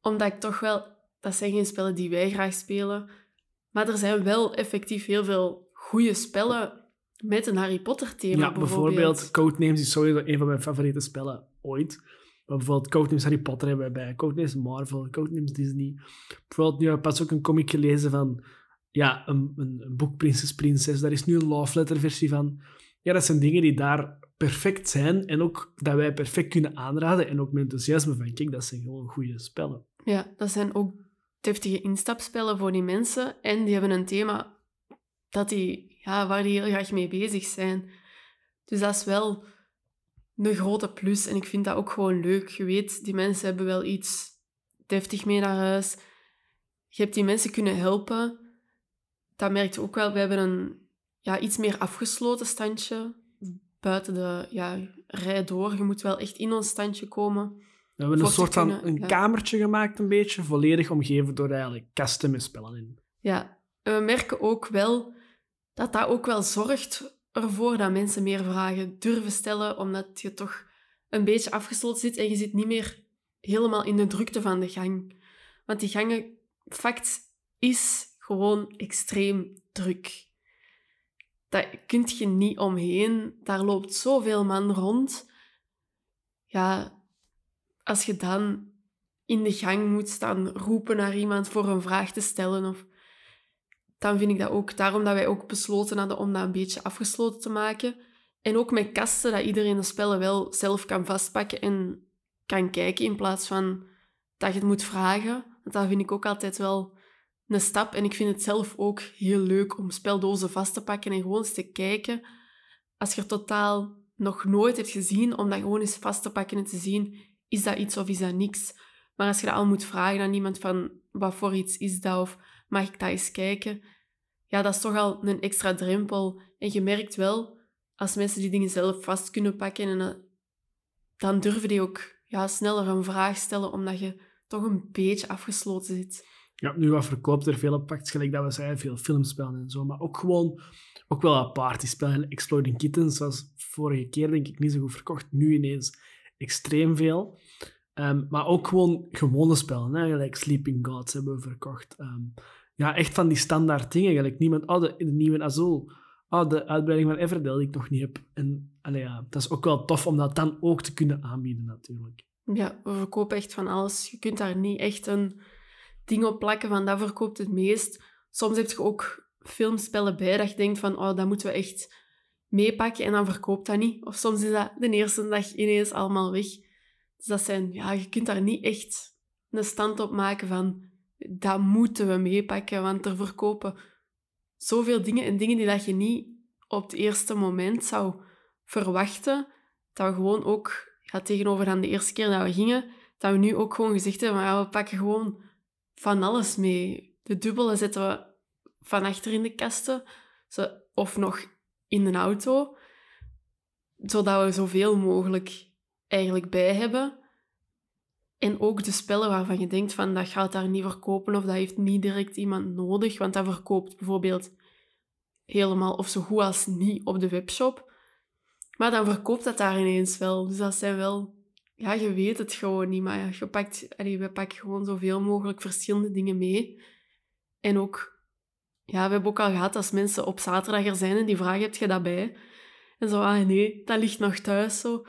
Omdat ik toch wel... Dat zijn geen spellen die wij graag spelen. Maar er zijn wel effectief heel veel goede spellen met een Harry Potter thema. Ja, bijvoorbeeld, bijvoorbeeld Codenames is sowieso een van mijn favoriete spellen ooit. Maar bijvoorbeeld Codenames Harry Potter hebben we bij, Codenames Marvel, Codenames Disney. Bijvoorbeeld nu heb ik pas ook een comic gelezen van ja, een, een, een boek Prinses Prinses. Daar is nu een love letter versie van. Ja, dat zijn dingen die daar perfect zijn en ook dat wij perfect kunnen aanraden en ook met enthousiasme van, kijk, dat zijn gewoon goede spellen. Ja, dat zijn ook deftige instapspellen voor die mensen en die hebben een thema dat die, ja, waar die heel graag mee bezig zijn. Dus dat is wel een grote plus en ik vind dat ook gewoon leuk. Je weet, die mensen hebben wel iets deftig mee naar huis. Je hebt die mensen kunnen helpen. Dat merkt ook wel. We hebben een ja, iets meer afgesloten standje buiten de ja, rij door. Je moet wel echt in ons standje komen. We hebben een soort van een ja. kamertje gemaakt, een beetje, volledig omgeven door eigenlijk kasten met spellen in. Ja, en we merken ook wel dat dat ook wel zorgt ervoor dat mensen meer vragen durven stellen, omdat je toch een beetje afgesloten zit en je zit niet meer helemaal in de drukte van de gang. Want die gangen, fact, is gewoon extreem druk. Daar kun je niet omheen. Daar loopt zoveel man rond. Ja, als je dan in de gang moet staan roepen naar iemand voor een vraag te stellen, of, dan vind ik dat ook. Daarom dat wij ook besloten hadden om dat een beetje afgesloten te maken. En ook met kasten, dat iedereen de spellen wel zelf kan vastpakken en kan kijken, in plaats van dat je het moet vragen. Dat vind ik ook altijd wel een stap. En ik vind het zelf ook heel leuk om speldozen vast te pakken en gewoon eens te kijken. Als je er totaal nog nooit hebt gezien, om dat gewoon eens vast te pakken en te zien, is dat iets of is dat niks? Maar als je dat al moet vragen aan iemand van, wat voor iets is dat? Of mag ik dat eens kijken? Ja, dat is toch al een extra drempel. En je merkt wel, als mensen die dingen zelf vast kunnen pakken, en, eh, dan durven die ook ja, sneller een vraag stellen, omdat je toch een beetje afgesloten zit. Ja, nu wat verkoopt er veel op pakt, gelijk dat we zeiden, veel filmspellen en zo, maar ook gewoon, ook wel wat partyspellen. Exploding Kittens was vorige keer denk ik niet zo goed verkocht, nu ineens extreem veel. Ehm, maar ook gewoon gewone spellen, hè, gelijk Sleeping Gods hebben we verkocht. Ehm, ja, echt van die standaard dingen, gelijk niemand, oh, de, de nieuwe Azul, oh, de uitbreiding van Everdell die ik nog niet heb. En allee, ja, dat is ook wel tof om dat dan ook te kunnen aanbieden natuurlijk. Ja, we verkopen echt van alles. Je kunt daar niet echt een ding op plakken van dat verkoopt het meest. Soms heb je ook filmspellen bij dat je denkt van oh, dat moeten we echt meepakken en dan verkoopt dat niet. Of soms is dat de eerste dag ineens allemaal weg. Dus dat zijn, ja, je kunt daar niet echt een stand op maken van dat moeten we meepakken, want er verkopen zoveel dingen en dingen die dat je niet op het eerste moment zou verwachten, dat we gewoon ook, ja, tegenover dan de eerste keer dat we gingen, dat we nu ook gewoon gezegd hebben, ja, we pakken gewoon van alles mee. De dubbele zetten we van achter in de kasten, of nog in een auto, zodat we zoveel mogelijk eigenlijk bij hebben. En ook de spellen waarvan je denkt van dat gaat daar niet verkopen of dat heeft niet direct iemand nodig, want dat verkoopt bijvoorbeeld helemaal of zo goed als niet op de webshop. Maar dan verkoopt dat daar ineens wel. Dus dat zijn wel... Ja, je weet het gewoon niet, maar je pakt, we pakken gewoon zoveel mogelijk verschillende dingen mee. En ook... Ja, we hebben ook al gehad als mensen op zaterdag er zijn en die vragen, heb je dat bij? En zo, ah nee, dat ligt nog thuis zo.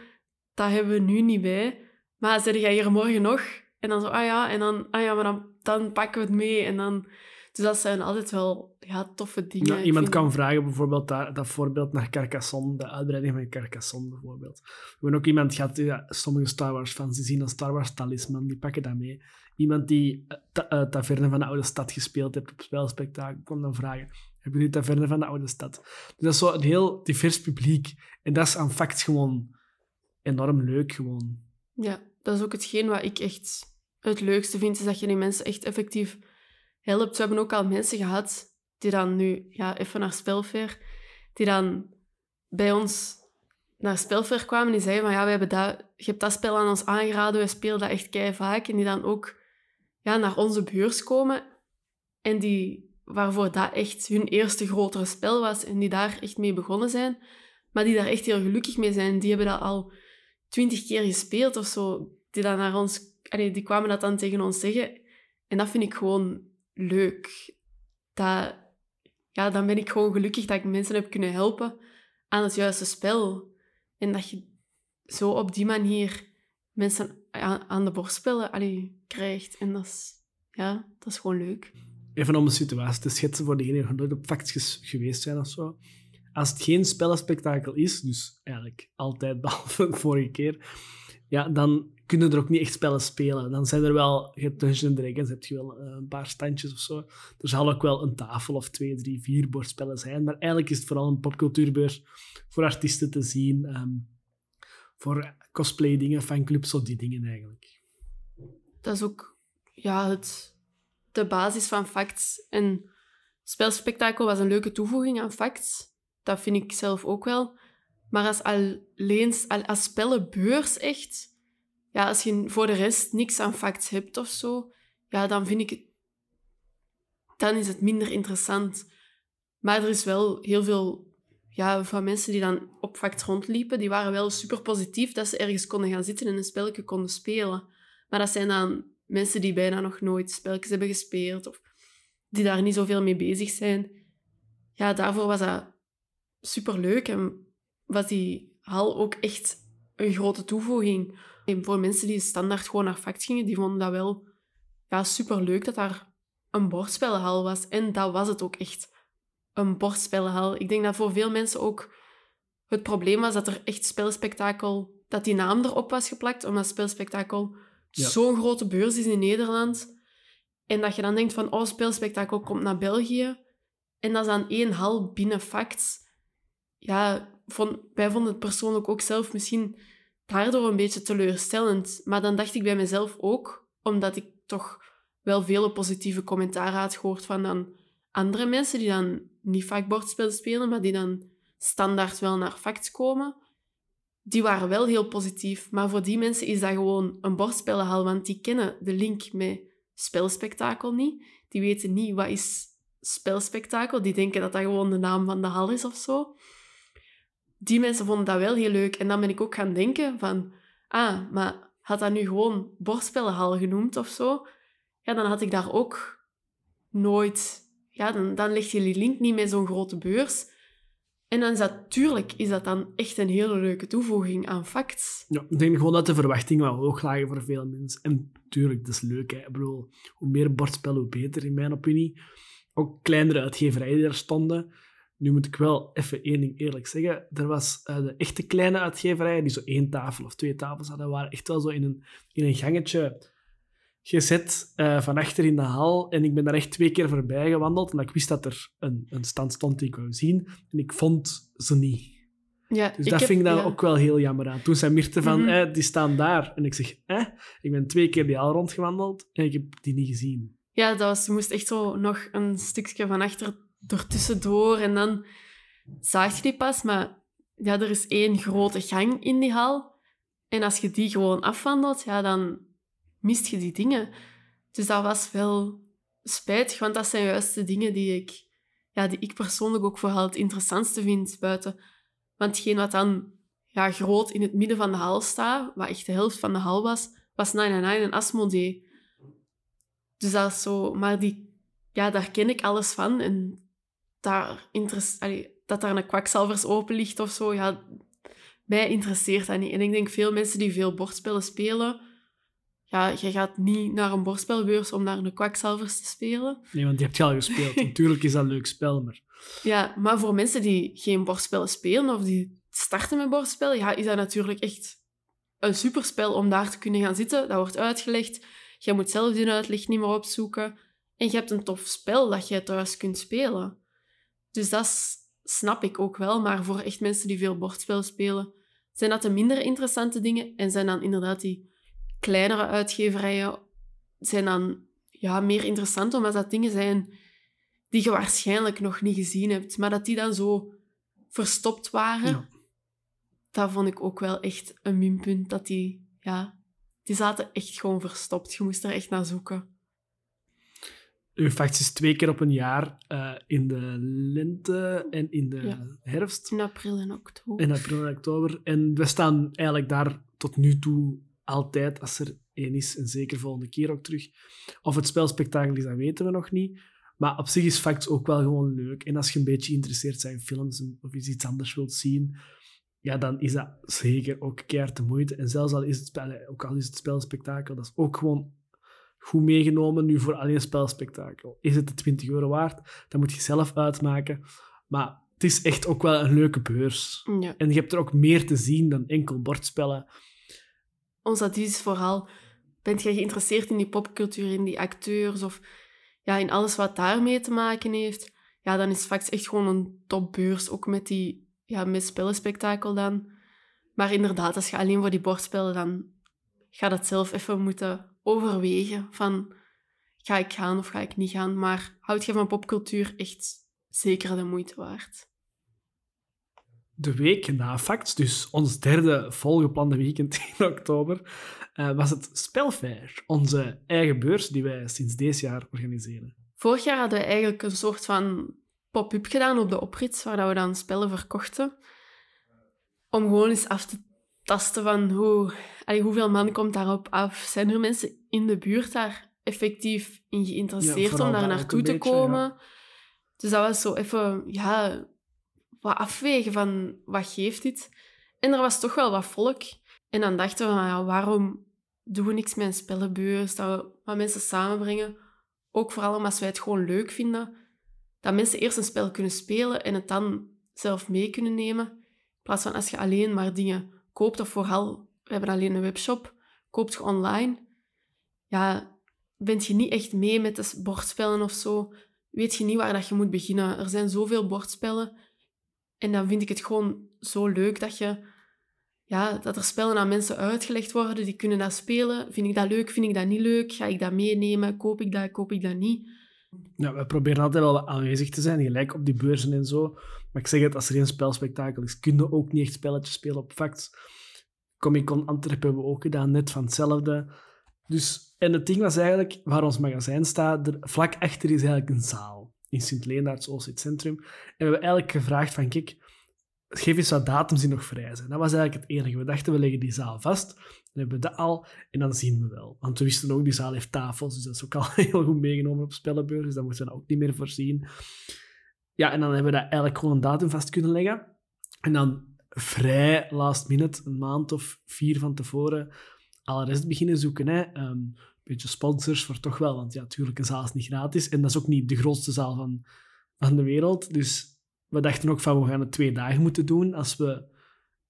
Dat hebben we nu niet bij. Maar zeg jij hier morgen nog? En dan zo, ah ja, en dan, ah ja, maar dan, dan pakken we het mee. En dan... Dus dat zijn altijd wel ja, toffe dingen. Ja, iemand vind- kan vragen, bijvoorbeeld dat, dat voorbeeld naar Carcassonne, de uitbreiding van Carcassonne bijvoorbeeld. We hebben ook iemand gehad, ja, sommige Star Wars fans, die zien een Star Wars talisman, die pakken dat mee. Iemand die eh, ta eh, Taverne van de Oude Stad gespeeld heeft op spelspectakel, kwam dan vragen, hebben jullie Taverne van de Oude Stad? Dus dat is zo een heel divers publiek. En dat is aan fact gewoon enorm leuk, gewoon. Ja, dat is ook hetgeen wat ik echt het leukste vind, is dat je die mensen echt effectief helpt. We hebben ook al mensen gehad die dan nu, ja, even naar Spelfair, die dan bij ons naar Spelfair kwamen en die zeiden van ja, we hebben dat, je hebt dat spel aan ons aangeraden, we spelen dat echt kei vaak. En die dan ook ja, naar onze beurs komen en die, waarvoor dat echt hun eerste grotere spel was en die daar echt mee begonnen zijn, maar die daar echt heel gelukkig mee zijn. Die hebben dat al twintig keer gespeeld of zo, die, dan naar ons, die kwamen dat dan tegen ons zeggen. En dat vind ik gewoon leuk. Dat, ja, dan ben ik gewoon gelukkig dat ik mensen heb kunnen helpen aan het juiste spel. En dat je zo op die manier mensen aan, de borst spelen allee, krijgt. En dat is, ja, dat is gewoon leuk. even om een situatie te schetsen voor degenen die nooit op facts geweest zijn of zo. Als het geen spellenspectakel is, dus eigenlijk altijd behalve de vorige keer, ja, dan kunnen er ook niet echt spellen spelen. Dan zijn er wel, je hebt Dungeons Dragons, heb je wel eh, een paar standjes of zo. Er zal ook wel een tafel of twee, drie, vier bordspellen zijn. Maar eigenlijk is het vooral een popcultuurbeurs voor artiesten te zien. Ehm, voor cosplay dingen, fanclubs, of die dingen eigenlijk. Dat is ook ja, het, de basis van facts. En spelspektakel was een leuke toevoeging aan facts. Dat vind ik zelf ook wel. Maar als alleen als spellenbeurs echt, ja, als je voor de rest niks aan facts hebt of zo, ja, dan vind ik het, dan is het minder interessant. Maar er is wel heel veel ja, van mensen die dan op facts rondliepen, die waren wel super positief dat ze ergens konden gaan zitten en een spelletje konden spelen. Maar dat zijn dan mensen die bijna nog nooit spelletjes hebben gespeeld of die daar niet zoveel mee bezig zijn. Ja, daarvoor was dat super leuk en was die hal ook echt een grote toevoeging. En voor mensen die standaard gewoon naar facts gingen, die vonden dat wel ja, super leuk dat daar een bordspellenhal was. En dat was het ook echt. Een bordspellenhal. Ik denk dat voor veel mensen ook het probleem was dat er echt spelspektakel, dat die naam erop was geplakt, omdat spelspektakel zo'n grote beurs is in Nederland. En dat je dan denkt van, oh, spelspektakel komt naar België. En dat is dan één hal binnen facts. Ja, vond, wij vonden het persoonlijk ook zelf misschien daardoor een beetje teleurstellend. Maar dan dacht ik bij mezelf ook, omdat ik toch wel vele positieve commentaren had gehoord van dan andere mensen die dan niet vaak bordspel spelen, maar die dan standaard wel naar facts komen. Die waren wel heel positief. Maar voor die mensen is dat gewoon een bordspellenhal, want die kennen de link met spelspektakel niet. Die weten niet wat is spelspektakel. Die denken dat dat gewoon de naam van de hal is of zo die mensen vonden dat wel heel leuk. En dan ben ik ook gaan denken van... Ah, maar had dat nu gewoon bordspellenhal genoemd of zo? Ja, dan had ik daar ook nooit... Ja, dan, dan leg je die link niet met zo'n grote beurs. En dan is dat, tuurlijk, is dat dan echt een hele leuke toevoeging aan facts. Ja, ik denk gewoon dat de verwachtingen wel hoog lagen voor veel mensen. En tuurlijk, dat is leuk. Hè. Ik bedoel, hoe meer bordspel, hoe beter, in mijn opinie. Ook kleinere uitgeverijen die er stonden. Nu moet ik wel even één ding eerlijk zeggen. Er was uh, de echte kleine uitgeverijen die zo één tafel of twee tafels hadden, waren echt wel zo in een, in een gangetje gezet uh, van achter in de hal. En ik ben daar echt twee keer voorbij gewandeld. En ik wist dat er een, een stand stond die ik wou zien. En ik vond ze niet. Ja, dus dat vind ik dan ook wel heel jammer aan. Toen zei Mirte van, mm die staan daar. En ik zeg, eh, ik ben twee keer die hal rondgewandeld en ik heb die niet gezien. Ja, dat was, je moest echt zo nog een stukje van achter ertussendoor en dan zag je die pas. Maar ja, er is één grote gang in die hal. En als je die gewoon afwandelt, ja, dan mist je die dingen. Dus dat was wel spijtig, want dat zijn juist de dingen die ik, ja, die ik persoonlijk ook vooral het interessantste vind buiten. Want hetgeen wat dan ja, groot in het midden van de hal staat, wat echt de helft van de hal was, was 999 en Asmodee. Dus dat zo... Maar die, ja, daar ken ik alles van. En daar dat daar een kwakzalvers open ligt of zo, ja, mij interesseert dat niet. En ik denk veel mensen die veel bordspellen spelen, ja, je gaat niet naar een bordspelbeurs om naar een kwakzalvers te spelen. Nee, want die heb je al gespeeld. Natuurlijk is dat een leuk spel, maar... Ja, maar voor mensen die geen bordspellen spelen of die starten met bordspellen, ja, is dat natuurlijk echt een superspel om daar te kunnen gaan zitten. Dat wordt uitgelegd. Je moet zelf die uitleg niet meer opzoeken. En je hebt een tof spel dat je thuis kunt spelen. Dus dat snap ik ook wel. Maar voor echt mensen die veel bordspel spelen, zijn dat de minder interessante dingen. En zijn dan inderdaad die kleinere uitgeverijen zijn dan ja, meer interessant, omdat dat dingen zijn die je waarschijnlijk nog niet gezien hebt. Maar dat die dan zo verstopt waren, ja. dat vond ik ook wel echt een minpunt. Dat die, ja, die zaten echt gewoon verstopt. Je moest er echt naar zoeken is twee keer op een jaar uh, in de lente en in de herfst. In april en oktober. In april en oktober. En we staan eigenlijk daar tot nu toe altijd, als er één is, en zeker volgende keer ook terug. Of het spelspektakel is, dat weten we nog niet. Maar op zich is Facts ook wel gewoon leuk. En als je een beetje geïnteresseerd bent in films of iets anders wilt zien, ja, dan is dat zeker ook keihard de moeite. En zelfs al is het, spel, ook al is het spelspektakel, dat is ook gewoon goed meegenomen nu voor alleen spelspektakel. Is het de 20 euro waard? Dat moet je zelf uitmaken. Maar het is echt ook wel een leuke beurs. Ja. En je hebt er ook meer te zien dan enkel bordspellen. Ons advies is vooral, bent je geïnteresseerd in die popcultuur, in die acteurs of ja, in alles wat daarmee te maken heeft, ja, dan is Fax echt gewoon een topbeurs, ook met die ja, met spellenspektakel dan. Maar inderdaad, als je alleen voor die bordspellen, dan ga dat zelf even moeten overwegen van ga ik gaan of ga ik niet gaan. Maar houd je van popcultuur echt zeker de moeite waard. De week na Facts, dus ons derde volgeplande weekend in oktober, uh, was het Spelfair, onze eigen beurs die wij sinds deze jaar organiseren. Vorig jaar hadden we eigenlijk een soort van pop-up gedaan op de oprits, waar we dan spellen verkochten. Om gewoon eens af te tasten van hoe, allee, hoeveel man komt daarop af. Zijn er mensen in de buurt daar effectief in geïnteresseerd Ja, om daar naartoe te beetje, komen? Dus dat was zo even, ja, wat afwegen van wat geeft dit? En er was toch wel wat volk. En dan dachten we, ja, waarom doen we niks met een spellenbeurs? Dat we wat mensen samenbrengen. Ook vooral omdat wij het gewoon leuk vinden. Dat mensen eerst een spel kunnen spelen en het dan zelf mee kunnen nemen. In plaats van als je alleen maar dingen koopt, of vooral, we hebben alleen een webshop, koopt je online. Ja, bent je niet echt mee met de bordspellen of zo, weet je niet waar dat je moet beginnen. Er zijn zoveel bordspellen. En dan vind ik het gewoon zo leuk dat je... Ja, dat er spellen aan mensen uitgelegd worden, die kunnen dat spelen. Vind ik dat leuk, vind ik dat niet leuk? Ga ik dat meenemen? Koop ik dat, koop ik dat niet? Ja, we proberen altijd wel aanwezig te zijn, gelijk op die beurzen en zo. Maar ik zeg het, als er geen spelspektakel is, kun je ook niet echt spelletjes spelen op facts. Comic Con Antwerpen hebben we ook gedaan, net van hetzelfde. Dus, en het ding was eigenlijk, waar ons magazijn staat, er, vlak achter is eigenlijk een zaal. In Sint-Leenaarts, Oost Centrum. En we hebben eigenlijk gevraagd van, kijk, geef eens wat datums die nog vrij zijn. Dat was eigenlijk het enige. We dachten, we leggen die zaal vast. Dan hebben we dat al en dan zien we wel. Want we wisten ook, die zaal heeft tafels, dus dat is ook al heel goed meegenomen op spellenbeurs. Dus daar moeten we ook niet meer voorzien. Ja, en dan hebben we dat eigenlijk gewoon een datum vast kunnen leggen. En dan vrij last minute, een maand of vier van tevoren, al de rest beginnen zoeken. Hè. Ehm, beetje sponsors voor toch wel, want ja, natuurlijk, een zaal is niet gratis. En dat is ook niet de grootste zaal van, van de wereld. Dus we dachten ook van, we gaan het twee dagen moeten doen als we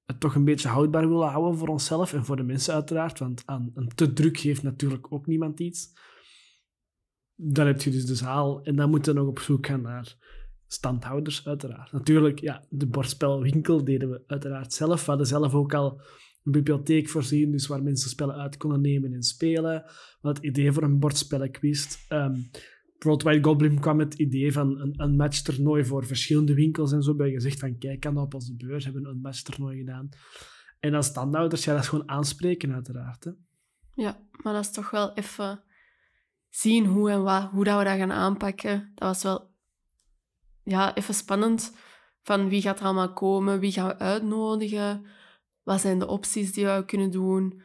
het toch een beetje houdbaar willen houden voor onszelf en voor de mensen uiteraard. Want aan een te druk geeft natuurlijk ook niemand iets. Dan heb je dus de zaal en dan moeten we nog op zoek gaan naar standhouders, uiteraard. Natuurlijk, ja, de bordspelwinkel deden we uiteraard zelf. We hadden zelf ook al een bibliotheek voorzien, dus waar mensen spellen uit konden nemen en spelen. Hadden het idee voor een bordspellenquiz. Um, Goblin kwam met het idee van een, een matchtoernooi voor verschillende winkels en zo. Bij gezegd van, kijk, kan op onze beurs hebben een matchtoernooi gedaan. En als standhouders, ja, dat is gewoon aanspreken, uiteraard. Hè. Ja, maar dat is toch wel even zien hoe en wat, hoe dat we dat gaan aanpakken. Dat was wel ja, even spannend. Van wie gaat er allemaal komen? Wie gaan we uitnodigen? Wat zijn de opties die we kunnen doen?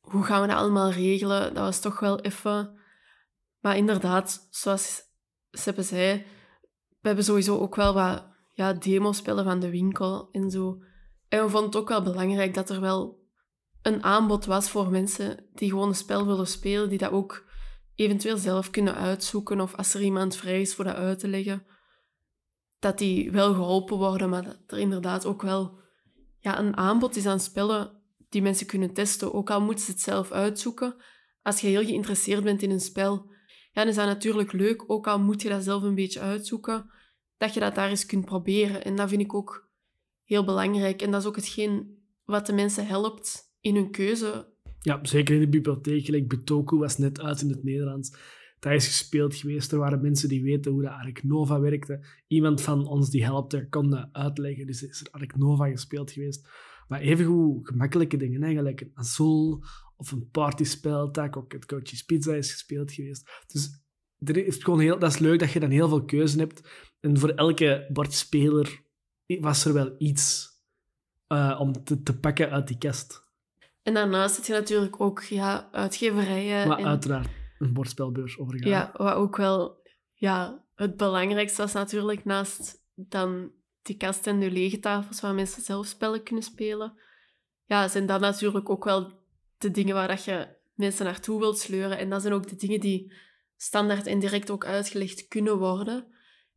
Hoe gaan we dat allemaal regelen? Dat was toch wel even... Maar inderdaad, zoals Seppe zei, we hebben sowieso ook wel wat ja, demo-spellen van de winkel en zo. En we vonden het ook wel belangrijk dat er wel een aanbod was voor mensen die gewoon een spel willen spelen, die dat ook eventueel zelf kunnen uitzoeken of als er iemand vrij is voor dat uit te leggen, dat die wel geholpen worden, maar dat er inderdaad ook wel ja, een aanbod is aan spellen die mensen kunnen testen, ook al moeten ze het zelf uitzoeken. Als je heel geïnteresseerd bent in een spel, ja, dan is dat natuurlijk leuk, ook al moet je dat zelf een beetje uitzoeken, dat je dat daar eens kunt proberen. En dat vind ik ook heel belangrijk. En dat is ook hetgeen wat de mensen helpt in hun keuze. Ja, zeker in de bibliotheek. Gelijk Betoku was net uit in het Nederlands. Dat is gespeeld geweest. Er waren mensen die weten hoe de Ark Nova werkte. Iemand van ons die helpte, kon dat uitleggen. Dus is er Ark Nova gespeeld geweest. Maar evengoed gemakkelijke dingen, eigenlijk een Azul of een partyspel. Ook het Coach's Pizza is gespeeld geweest. Dus er is gewoon heel, dat is leuk dat je dan heel veel keuze hebt. En voor elke bordspeler was er wel iets uh, om te, te pakken uit die kast. En daarnaast zit je natuurlijk ook ja, uitgeverijen. Maar en, uiteraard een bordspelbeurs overgaan. ja, wat ook wel ja, het belangrijkste was natuurlijk naast dan die kast en de lege tafels waar mensen zelf spellen kunnen spelen. Ja, zijn dat natuurlijk ook wel de dingen waar dat je mensen naartoe wilt sleuren. En dat zijn ook de dingen die standaard en direct ook uitgelegd kunnen worden.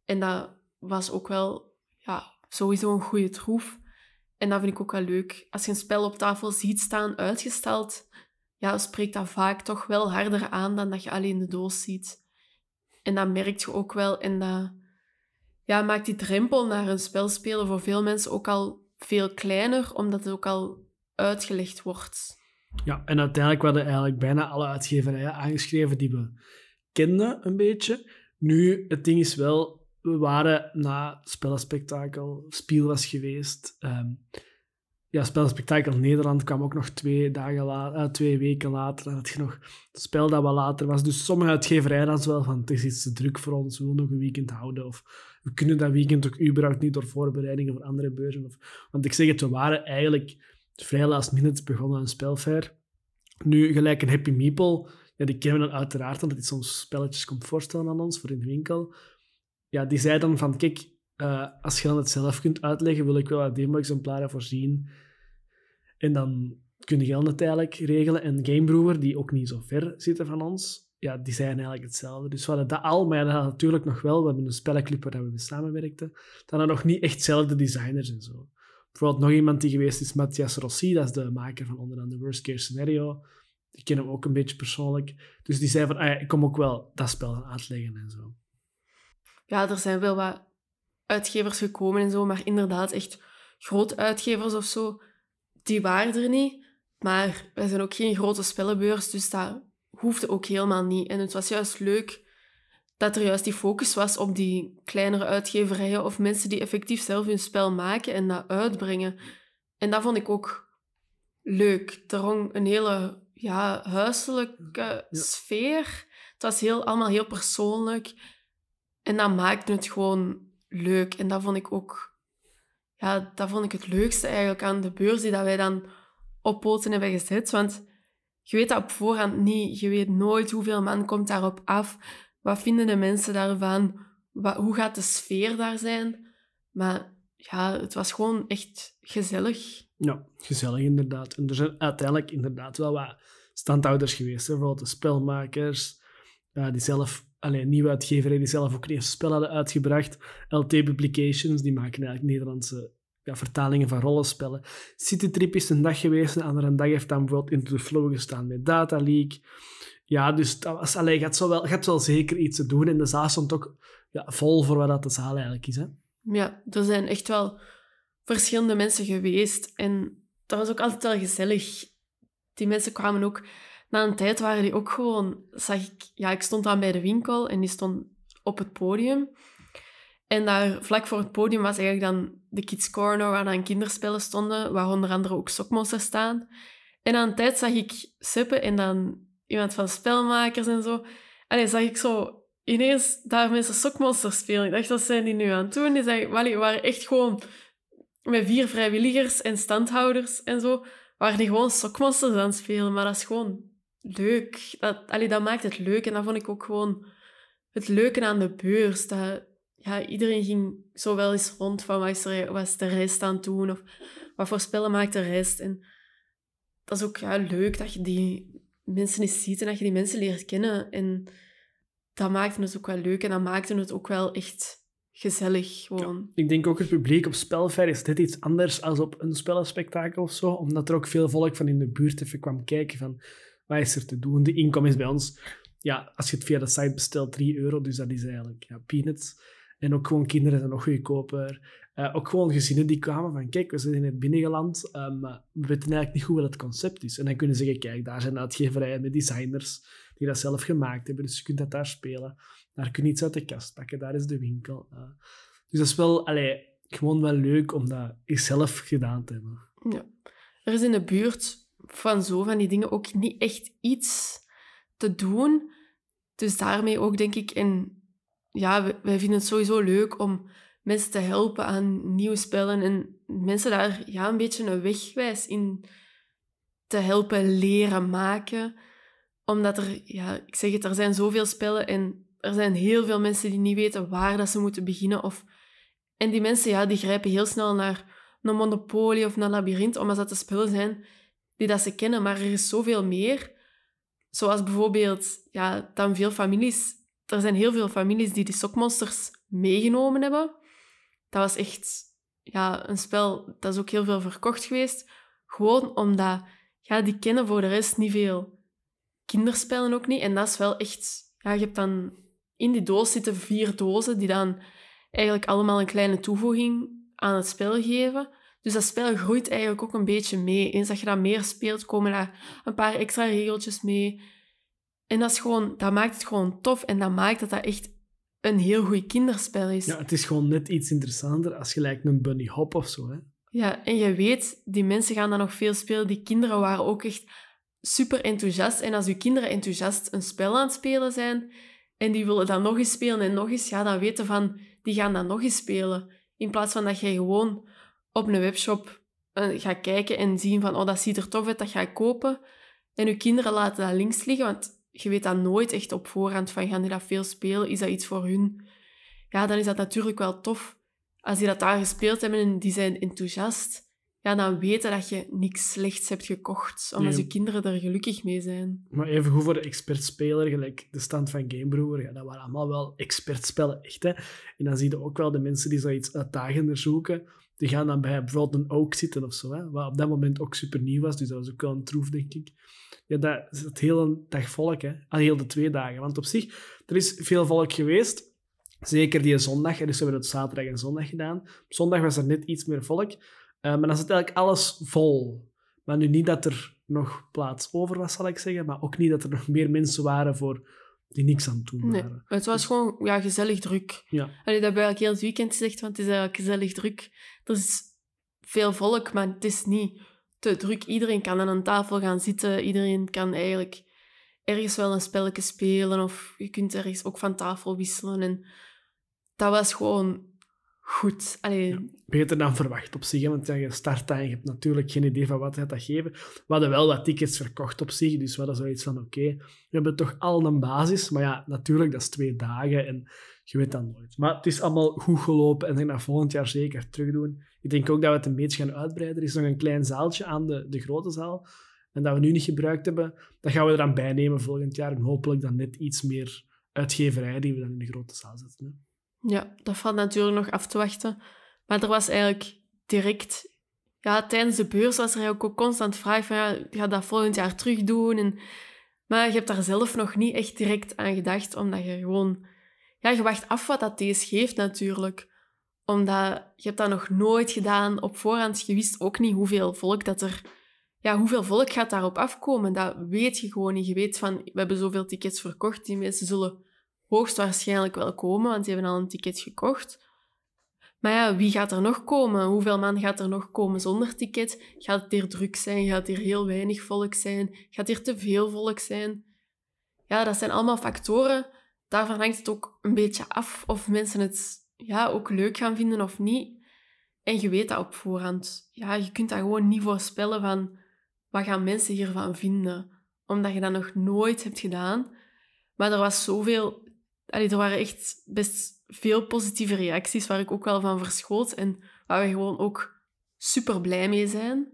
En dat was ook wel ja, sowieso een goede troef. En dat vind ik ook wel leuk. Als je een spel op tafel ziet staan uitgesteld, ja, spreekt dat vaak toch wel harder aan dan dat je alleen de doos ziet. En dat merk je ook wel. En dat ja, maakt die drempel naar een spel spelen voor veel mensen ook al veel kleiner, omdat het ook al uitgelegd wordt. Ja, en uiteindelijk werden eigenlijk bijna alle uitgeverijen aangeschreven die we kenden, een beetje. Nu, het ding is wel, we waren na Spellenspectakel, Spiel was geweest. Um, ja, Spellenspectakel Nederland kwam ook nog twee, dagen later, uh, twee weken later. Dan had je nog het spel dat wat later was. Dus sommige uitgeverijen hadden wel van, het is iets te druk voor ons, we willen nog een weekend houden. Of we kunnen dat weekend ook überhaupt niet door voorbereidingen voor andere beurzen. Of, want ik zeg het, we waren eigenlijk vrij last minute begonnen aan een spelfair. Nu, gelijk een Happy Meeple, ja, die kennen we dan uiteraard, omdat hij soms spelletjes komt voorstellen aan ons voor in de winkel. Ja, die zei dan van, kijk, uh, als je dan het zelf kunt uitleggen, wil ik wel wat demo-exemplaren voorzien. En dan kun je het eigenlijk regelen. En Gamebrewer, die ook niet zo ver zitten van ons, ja, die zijn eigenlijk hetzelfde. Dus we hadden dat al, maar ja, natuurlijk nog wel. We hebben een spellenclub waar we samenwerkten. Dan hadden nog niet echt dezelfde designers en zo. Bijvoorbeeld nog iemand die geweest is, Matthias Rossi, dat is de maker van onder andere Worst Case Scenario. Die kennen hem ook een beetje persoonlijk. Dus die zei van, ah ik kom ook wel dat spel uitleggen en zo. Ja, er zijn wel wat uitgevers gekomen en zo, maar inderdaad echt grote uitgevers of zo, die waren er niet. Maar wij zijn ook geen grote spellenbeurs, dus dat hoefde ook helemaal niet. En het was juist leuk dat er juist die focus was op die kleinere uitgeverijen of mensen die effectief zelf hun spel maken en dat uitbrengen. En dat vond ik ook leuk. Er hong een hele ja, huiselijke sfeer. Het was heel, allemaal heel persoonlijk. En dat maakte het gewoon leuk. En dat vond ik ook... Ja, dat vond ik het leukste eigenlijk aan de beurs die dat wij dan op poten hebben gezet. Want je weet dat op voorhand niet. Je weet nooit hoeveel man komt daarop af. Wat vinden de mensen daarvan? Wat, hoe gaat de sfeer daar zijn? Maar ja, het was gewoon echt gezellig. Ja, gezellig inderdaad. En er zijn uiteindelijk inderdaad wel wat standhouders geweest. Hè? De spelmakers, uh, die zelf, alleen nieuwe uitgeverij die zelf ook een spel hadden uitgebracht. LT Publications, die maken eigenlijk Nederlandse ja, vertalingen van rollenspellen. Citytrip is een dag geweest, een andere dag heeft dan bijvoorbeeld Into the Flow gestaan met Data League. Ja, dus dat was, allee, je, had zo wel, je had wel zeker iets te doen. En de zaal stond ook ja, vol voor wat dat de zaal eigenlijk is. Hè? Ja, er zijn echt wel verschillende mensen geweest. En dat was ook altijd wel gezellig. Die mensen kwamen ook... Na een tijd waren die ook gewoon... Zag ik, ja, ik stond dan bij de winkel en die stond op het podium. En daar vlak voor het podium was eigenlijk dan de Kids Corner, waar dan kinderspellen stonden, waar onder andere ook Sokmonsters staan. En aan een tijd zag ik Seppe en dan iemand van spelmakers en zo. En dan zag ik zo ineens daar mensen Sokmonsters spelen. Ik dacht, wat zijn die nu aan het doen? Die, zei, die waren echt gewoon met vier vrijwilligers en standhouders en zo, waren die gewoon Sokmonsters aan het spelen. Maar dat is gewoon leuk. Dat, allee, dat maakt het leuk. En dat vond ik ook gewoon het leuke aan de beurs. Dat, ja, iedereen ging zo wel eens rond van wat is, er, de rest aan het doen of wat voor spellen maakt de rest. En dat is ook ja, leuk dat je die mensen eens ziet en dat je die mensen leert kennen. En dat maakte het ook wel leuk en dat maakte het ook wel echt gezellig. Gewoon. ik denk ook het publiek op spelfair is dit iets anders dan op een spellenspectakel of zo, omdat er ook veel volk van in de buurt even kwam kijken van wat is er te doen. De inkom is bij ons, ja, als je het via de site bestelt, 3 euro, dus dat is eigenlijk ja, peanuts. En ook gewoon kinderen zijn nog goedkoper. Uh, ook gewoon gezinnen die kwamen van, kijk, we zijn in het binnengeland, um, maar we weten eigenlijk niet goed wat het concept is. En dan kunnen ze zeggen, kijk, daar zijn uitgeverijen met designers die dat zelf gemaakt hebben, dus je kunt dat daar spelen. Daar kun je iets uit de kast pakken, daar is de winkel. Uh, dus dat is wel, allee, gewoon wel leuk om dat zelf gedaan te hebben. Ja. Er is in de buurt van zo van die dingen ook niet echt iets te doen. Dus daarmee ook, denk ik, in ja, wij vinden het sowieso leuk om mensen te helpen aan nieuwe spellen en mensen daar ja, een beetje een wegwijs in te helpen leren maken. Omdat er, ja, ik zeg het, er zijn zoveel spellen en er zijn heel veel mensen die niet weten waar dat ze moeten beginnen. Of... En die mensen, ja, die grijpen heel snel naar een Monopoly of naar Labyrinth, omdat dat de spellen zijn die dat ze kennen. Maar er is zoveel meer zoals bijvoorbeeld, ja, dan veel families... Er zijn heel veel families die die sokmonsters meegenomen hebben. Dat was echt ja, een spel, dat is ook heel veel verkocht geweest. Gewoon omdat, ja, die kennen voor de rest niet veel kinderspellen ook niet. En dat is wel echt... Ja, je hebt dan... In die doos zitten vier dozen die dan eigenlijk allemaal een kleine toevoeging aan het spel geven. Dus dat spel groeit eigenlijk ook een beetje mee. Eens dat je dat meer speelt, komen daar een paar extra regeltjes mee. En dat, is gewoon, dat maakt het gewoon tof en dat maakt dat dat echt een heel goed kinderspel is. Ja, het is gewoon net iets interessanter als je lijkt een bunny hop of zo. Hè? Ja, en je weet, die mensen gaan dan nog veel spelen. Die kinderen waren ook echt super enthousiast. En als je kinderen enthousiast een spel aan het spelen zijn en die willen dan nog eens spelen en nog eens, ja, dan weten van, die gaan dan nog eens spelen. In plaats van dat je gewoon op een webshop uh, gaat kijken en zien van, oh, dat ziet er tof uit, dat ga ik kopen. En je kinderen laten dat links liggen, want je weet dat nooit echt op voorhand van, gaan die dat veel spelen? Is dat iets voor hun? Ja, dan is dat natuurlijk wel tof. Als die dat daar gespeeld hebben en die zijn enthousiast, ja, dan weten dat je niks slechts hebt gekocht, omdat je kinderen er gelukkig mee zijn. Maar even goed voor de expertspeler, gelijk de stand van Gamebrewer, ja, dat waren allemaal wel expertspellen, echt. Hè? En dan zie je ook wel de mensen die zoiets uitdagender zoeken, die gaan dan bij bijvoorbeeld een Oak zitten of zo, hè? wat op dat moment ook super nieuw was, dus dat was ook wel een troef, denk ik. Ja, dat is het hele dag volk, hè? al heel de twee dagen. Want op zich, er is veel volk geweest, Zeker die zondag, dus we hebben het zaterdag en zondag gedaan. Op zondag was er net iets meer volk. Uh, maar dan zit eigenlijk alles vol. Maar nu niet dat er nog plaats over was, zal ik zeggen. Maar ook niet dat er nog meer mensen waren voor die niks aan nee, waren. Het was gewoon ja, gezellig druk. Ja. Allee, dat we eigenlijk heel het weekend gezegd, want het is eigenlijk gezellig druk. Er is veel volk, maar het is niet te druk. Iedereen kan aan een tafel gaan zitten. Iedereen kan eigenlijk ergens wel een spelletje spelen. Of je kunt ergens ook van tafel wisselen. En dat was gewoon goed. Allee... beter dan verwacht op zich, want ja, je start daar en je hebt natuurlijk geen idee van wat gaat geven. We hadden wel wat tickets verkocht op zich, dus we hadden zoiets van, oké, we hebben toch al een basis, maar ja, natuurlijk, dat is twee dagen en je weet dat nooit. Maar het is allemaal goed gelopen en ik dat volgend jaar zeker terug doen. Ik denk ook dat we het een beetje gaan uitbreiden. Er is nog een klein zaaltje aan de, de grote zaal, en dat we nu niet gebruikt hebben, dat gaan we er dan bij nemen volgend jaar en hopelijk dan net iets meer uitgeverij die we dan in de grote zaal zetten. Ja, dat valt natuurlijk nog af te wachten. Maar er was eigenlijk direct... Ja, tijdens de beurs was er ook constant vraag van... Ja, ga dat volgend jaar terug doen? En, maar je hebt daar zelf nog niet echt direct aan gedacht, omdat je gewoon... Ja, je wacht af wat dat deze geeft natuurlijk. Omdat je hebt dat nog nooit gedaan op voorhand. Je wist ook niet hoeveel volk dat er... Ja, hoeveel volk gaat daarop afkomen? Dat weet je gewoon niet. Je weet van, we hebben zoveel tickets verkocht. Die mensen zullen hoogstwaarschijnlijk wel komen, want die hebben al een ticket gekocht. Maar ja, wie gaat er nog komen? Hoeveel man gaat er nog komen zonder ticket? Gaat het hier druk zijn? Gaat hier heel weinig volk zijn? Gaat hier te veel volk zijn? Ja, dat zijn allemaal factoren. Daarvan hangt het ook een beetje af of mensen het ja, ook leuk gaan vinden of niet. En je weet dat op voorhand. Ja, je kunt dat gewoon niet voorspellen van wat gaan mensen hiervan vinden. Omdat je dat nog nooit hebt gedaan. Maar er was zoveel allee, er waren echt best veel positieve reacties waar ik ook wel van verschoot. En waar we gewoon ook super blij mee zijn.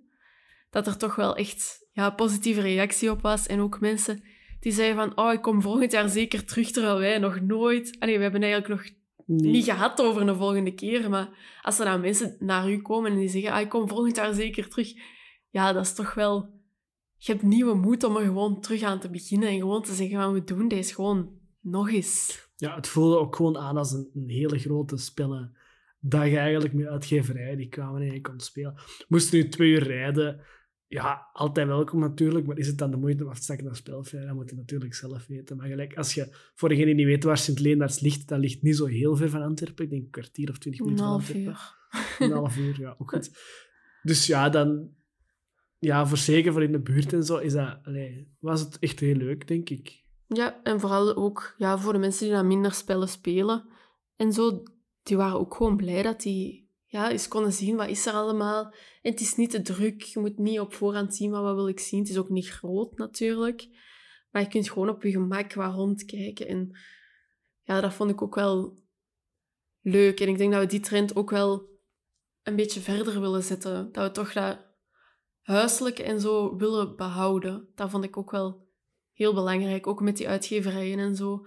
Dat er toch wel echt ja, positieve reactie op was. En ook mensen die zeiden van, oh, ik kom volgend jaar zeker terug, terwijl wij nog nooit... Allee, we hebben eigenlijk nog niet gehad over een volgende keer. Maar als er dan mensen naar u komen en die zeggen, ah, ik kom volgend jaar zeker terug. Ja, dat is toch wel... Je hebt nieuwe moed om er gewoon terug aan te beginnen. En gewoon te zeggen, van, we doen deze gewoon nog eens ja, het voelde ook gewoon aan als een, een hele grote spellen je eigenlijk met uitgeverij die kwamen en je kon spelen. Moesten nu twee uur rijden, ja, altijd welkom natuurlijk, maar is het dan de moeite om af te stakken naar spelvrij? Dat moet je natuurlijk zelf weten. Maar gelijk, als je, voor degene die niet weet waar Sint-Leenaars ligt, dat ligt niet zo heel ver van Antwerpen. Ik denk een kwartier of twintig minuten van Antwerpen. Uur. Een half uur, ja, ook goed. Dus ja, dan... Ja, voor zeker voor in de buurt en zo, is dat, allee, was het echt heel leuk, denk ik. Ja, en vooral ook ja, voor de mensen die dan minder spellen spelen en zo, die waren ook gewoon blij dat die ja, eens konden zien wat is er allemaal. En het is niet te druk, je moet niet op voorhand zien wat, wat wil ik zien. Het is ook niet groot natuurlijk, maar je kunt gewoon op je gemak wat rondkijken. En ja, dat vond ik ook wel leuk. En ik denk dat we die trend ook wel een beetje verder willen zetten. Dat we toch dat huiselijke en zo willen behouden. Dat vond ik ook wel heel belangrijk, ook met die uitgeverijen en zo.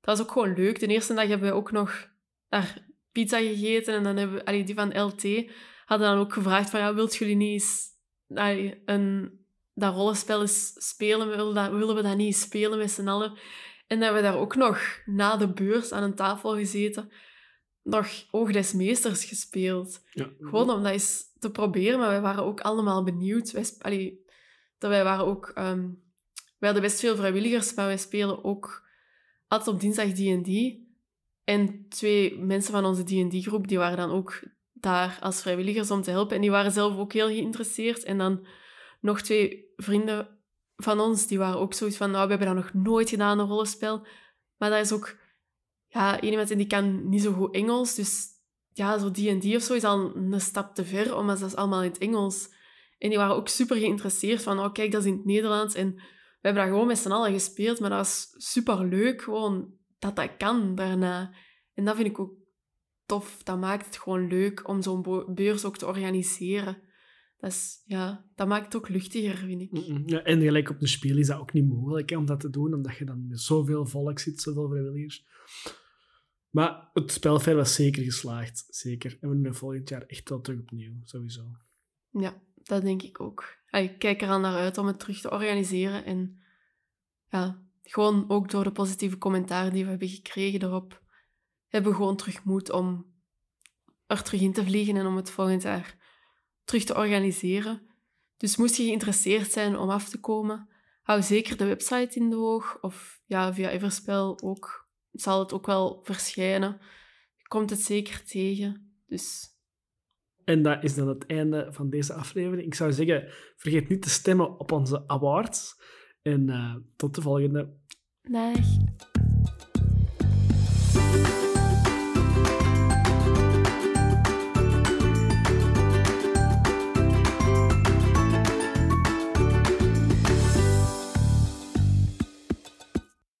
Dat was ook gewoon leuk. De eerste dag hebben we ook nog daar pizza gegeten en dan hebben we, allee, die van LT hadden dan ook gevraagd van, ja, wilt jullie niet eens allee, een, dat rollenspel eens spelen? Willen, dat, willen we dat niet eens spelen met z'n allen? En dan hebben we daar ook nog na de beurs aan een tafel gezeten, nog Oog des Meesters gespeeld. Ja. Gewoon om dat eens te proberen, maar wij waren ook allemaal benieuwd. Wij, allee, dat wij waren ook... ehm wij hadden best veel vrijwilligers, maar wij spelen ook altijd op dinsdag D&D. En twee mensen van onze D&D-groep, die waren dan ook daar als vrijwilligers om te helpen. En die waren zelf ook heel geïnteresseerd. En dan nog twee vrienden van ons, die waren ook zoiets van... Nou, we hebben dat nog nooit gedaan, een rollenspel. Maar dat is ook... Ja, iemand die kan niet zo goed Engels, dus ja, zo D&D of zo is al een stap te ver, omdat dat is allemaal in het Engels. En die waren ook super geïnteresseerd van, oh kijk, dat is in het Nederlands. En we hebben dat gewoon met z'n allen gespeeld, maar dat was super leuk, gewoon dat dat kan daarna. En dat vind ik ook tof. Dat maakt het gewoon leuk om zo'n beurs ook te organiseren. Dat, is, ja, dat maakt het ook luchtiger, vind ik. Ja, en gelijk op de speel is dat ook niet mogelijk hè, om dat te doen, omdat je dan met zoveel volk zit, zoveel vrijwilligers. Maar het spelfair was zeker geslaagd, zeker. En we doen het volgend jaar echt wel terug opnieuw, sowieso. Ja, dat denk ik ook. Ik kijk er al naar uit om het terug te organiseren. En ja, gewoon ook door de positieve commentaren die we hebben gekregen erop, hebben we gewoon terug moed om er terug in te vliegen en om het volgend jaar terug te organiseren. Dus moest je geïnteresseerd zijn om af te komen, hou zeker de website in de oog. Of ja, via Everspel ook, zal het ook wel verschijnen. Komt het zeker tegen. Dus En dat is dan het einde van deze aflevering. Ik zou zeggen, vergeet niet te stemmen op onze awards. En eh, tot de volgende. dag.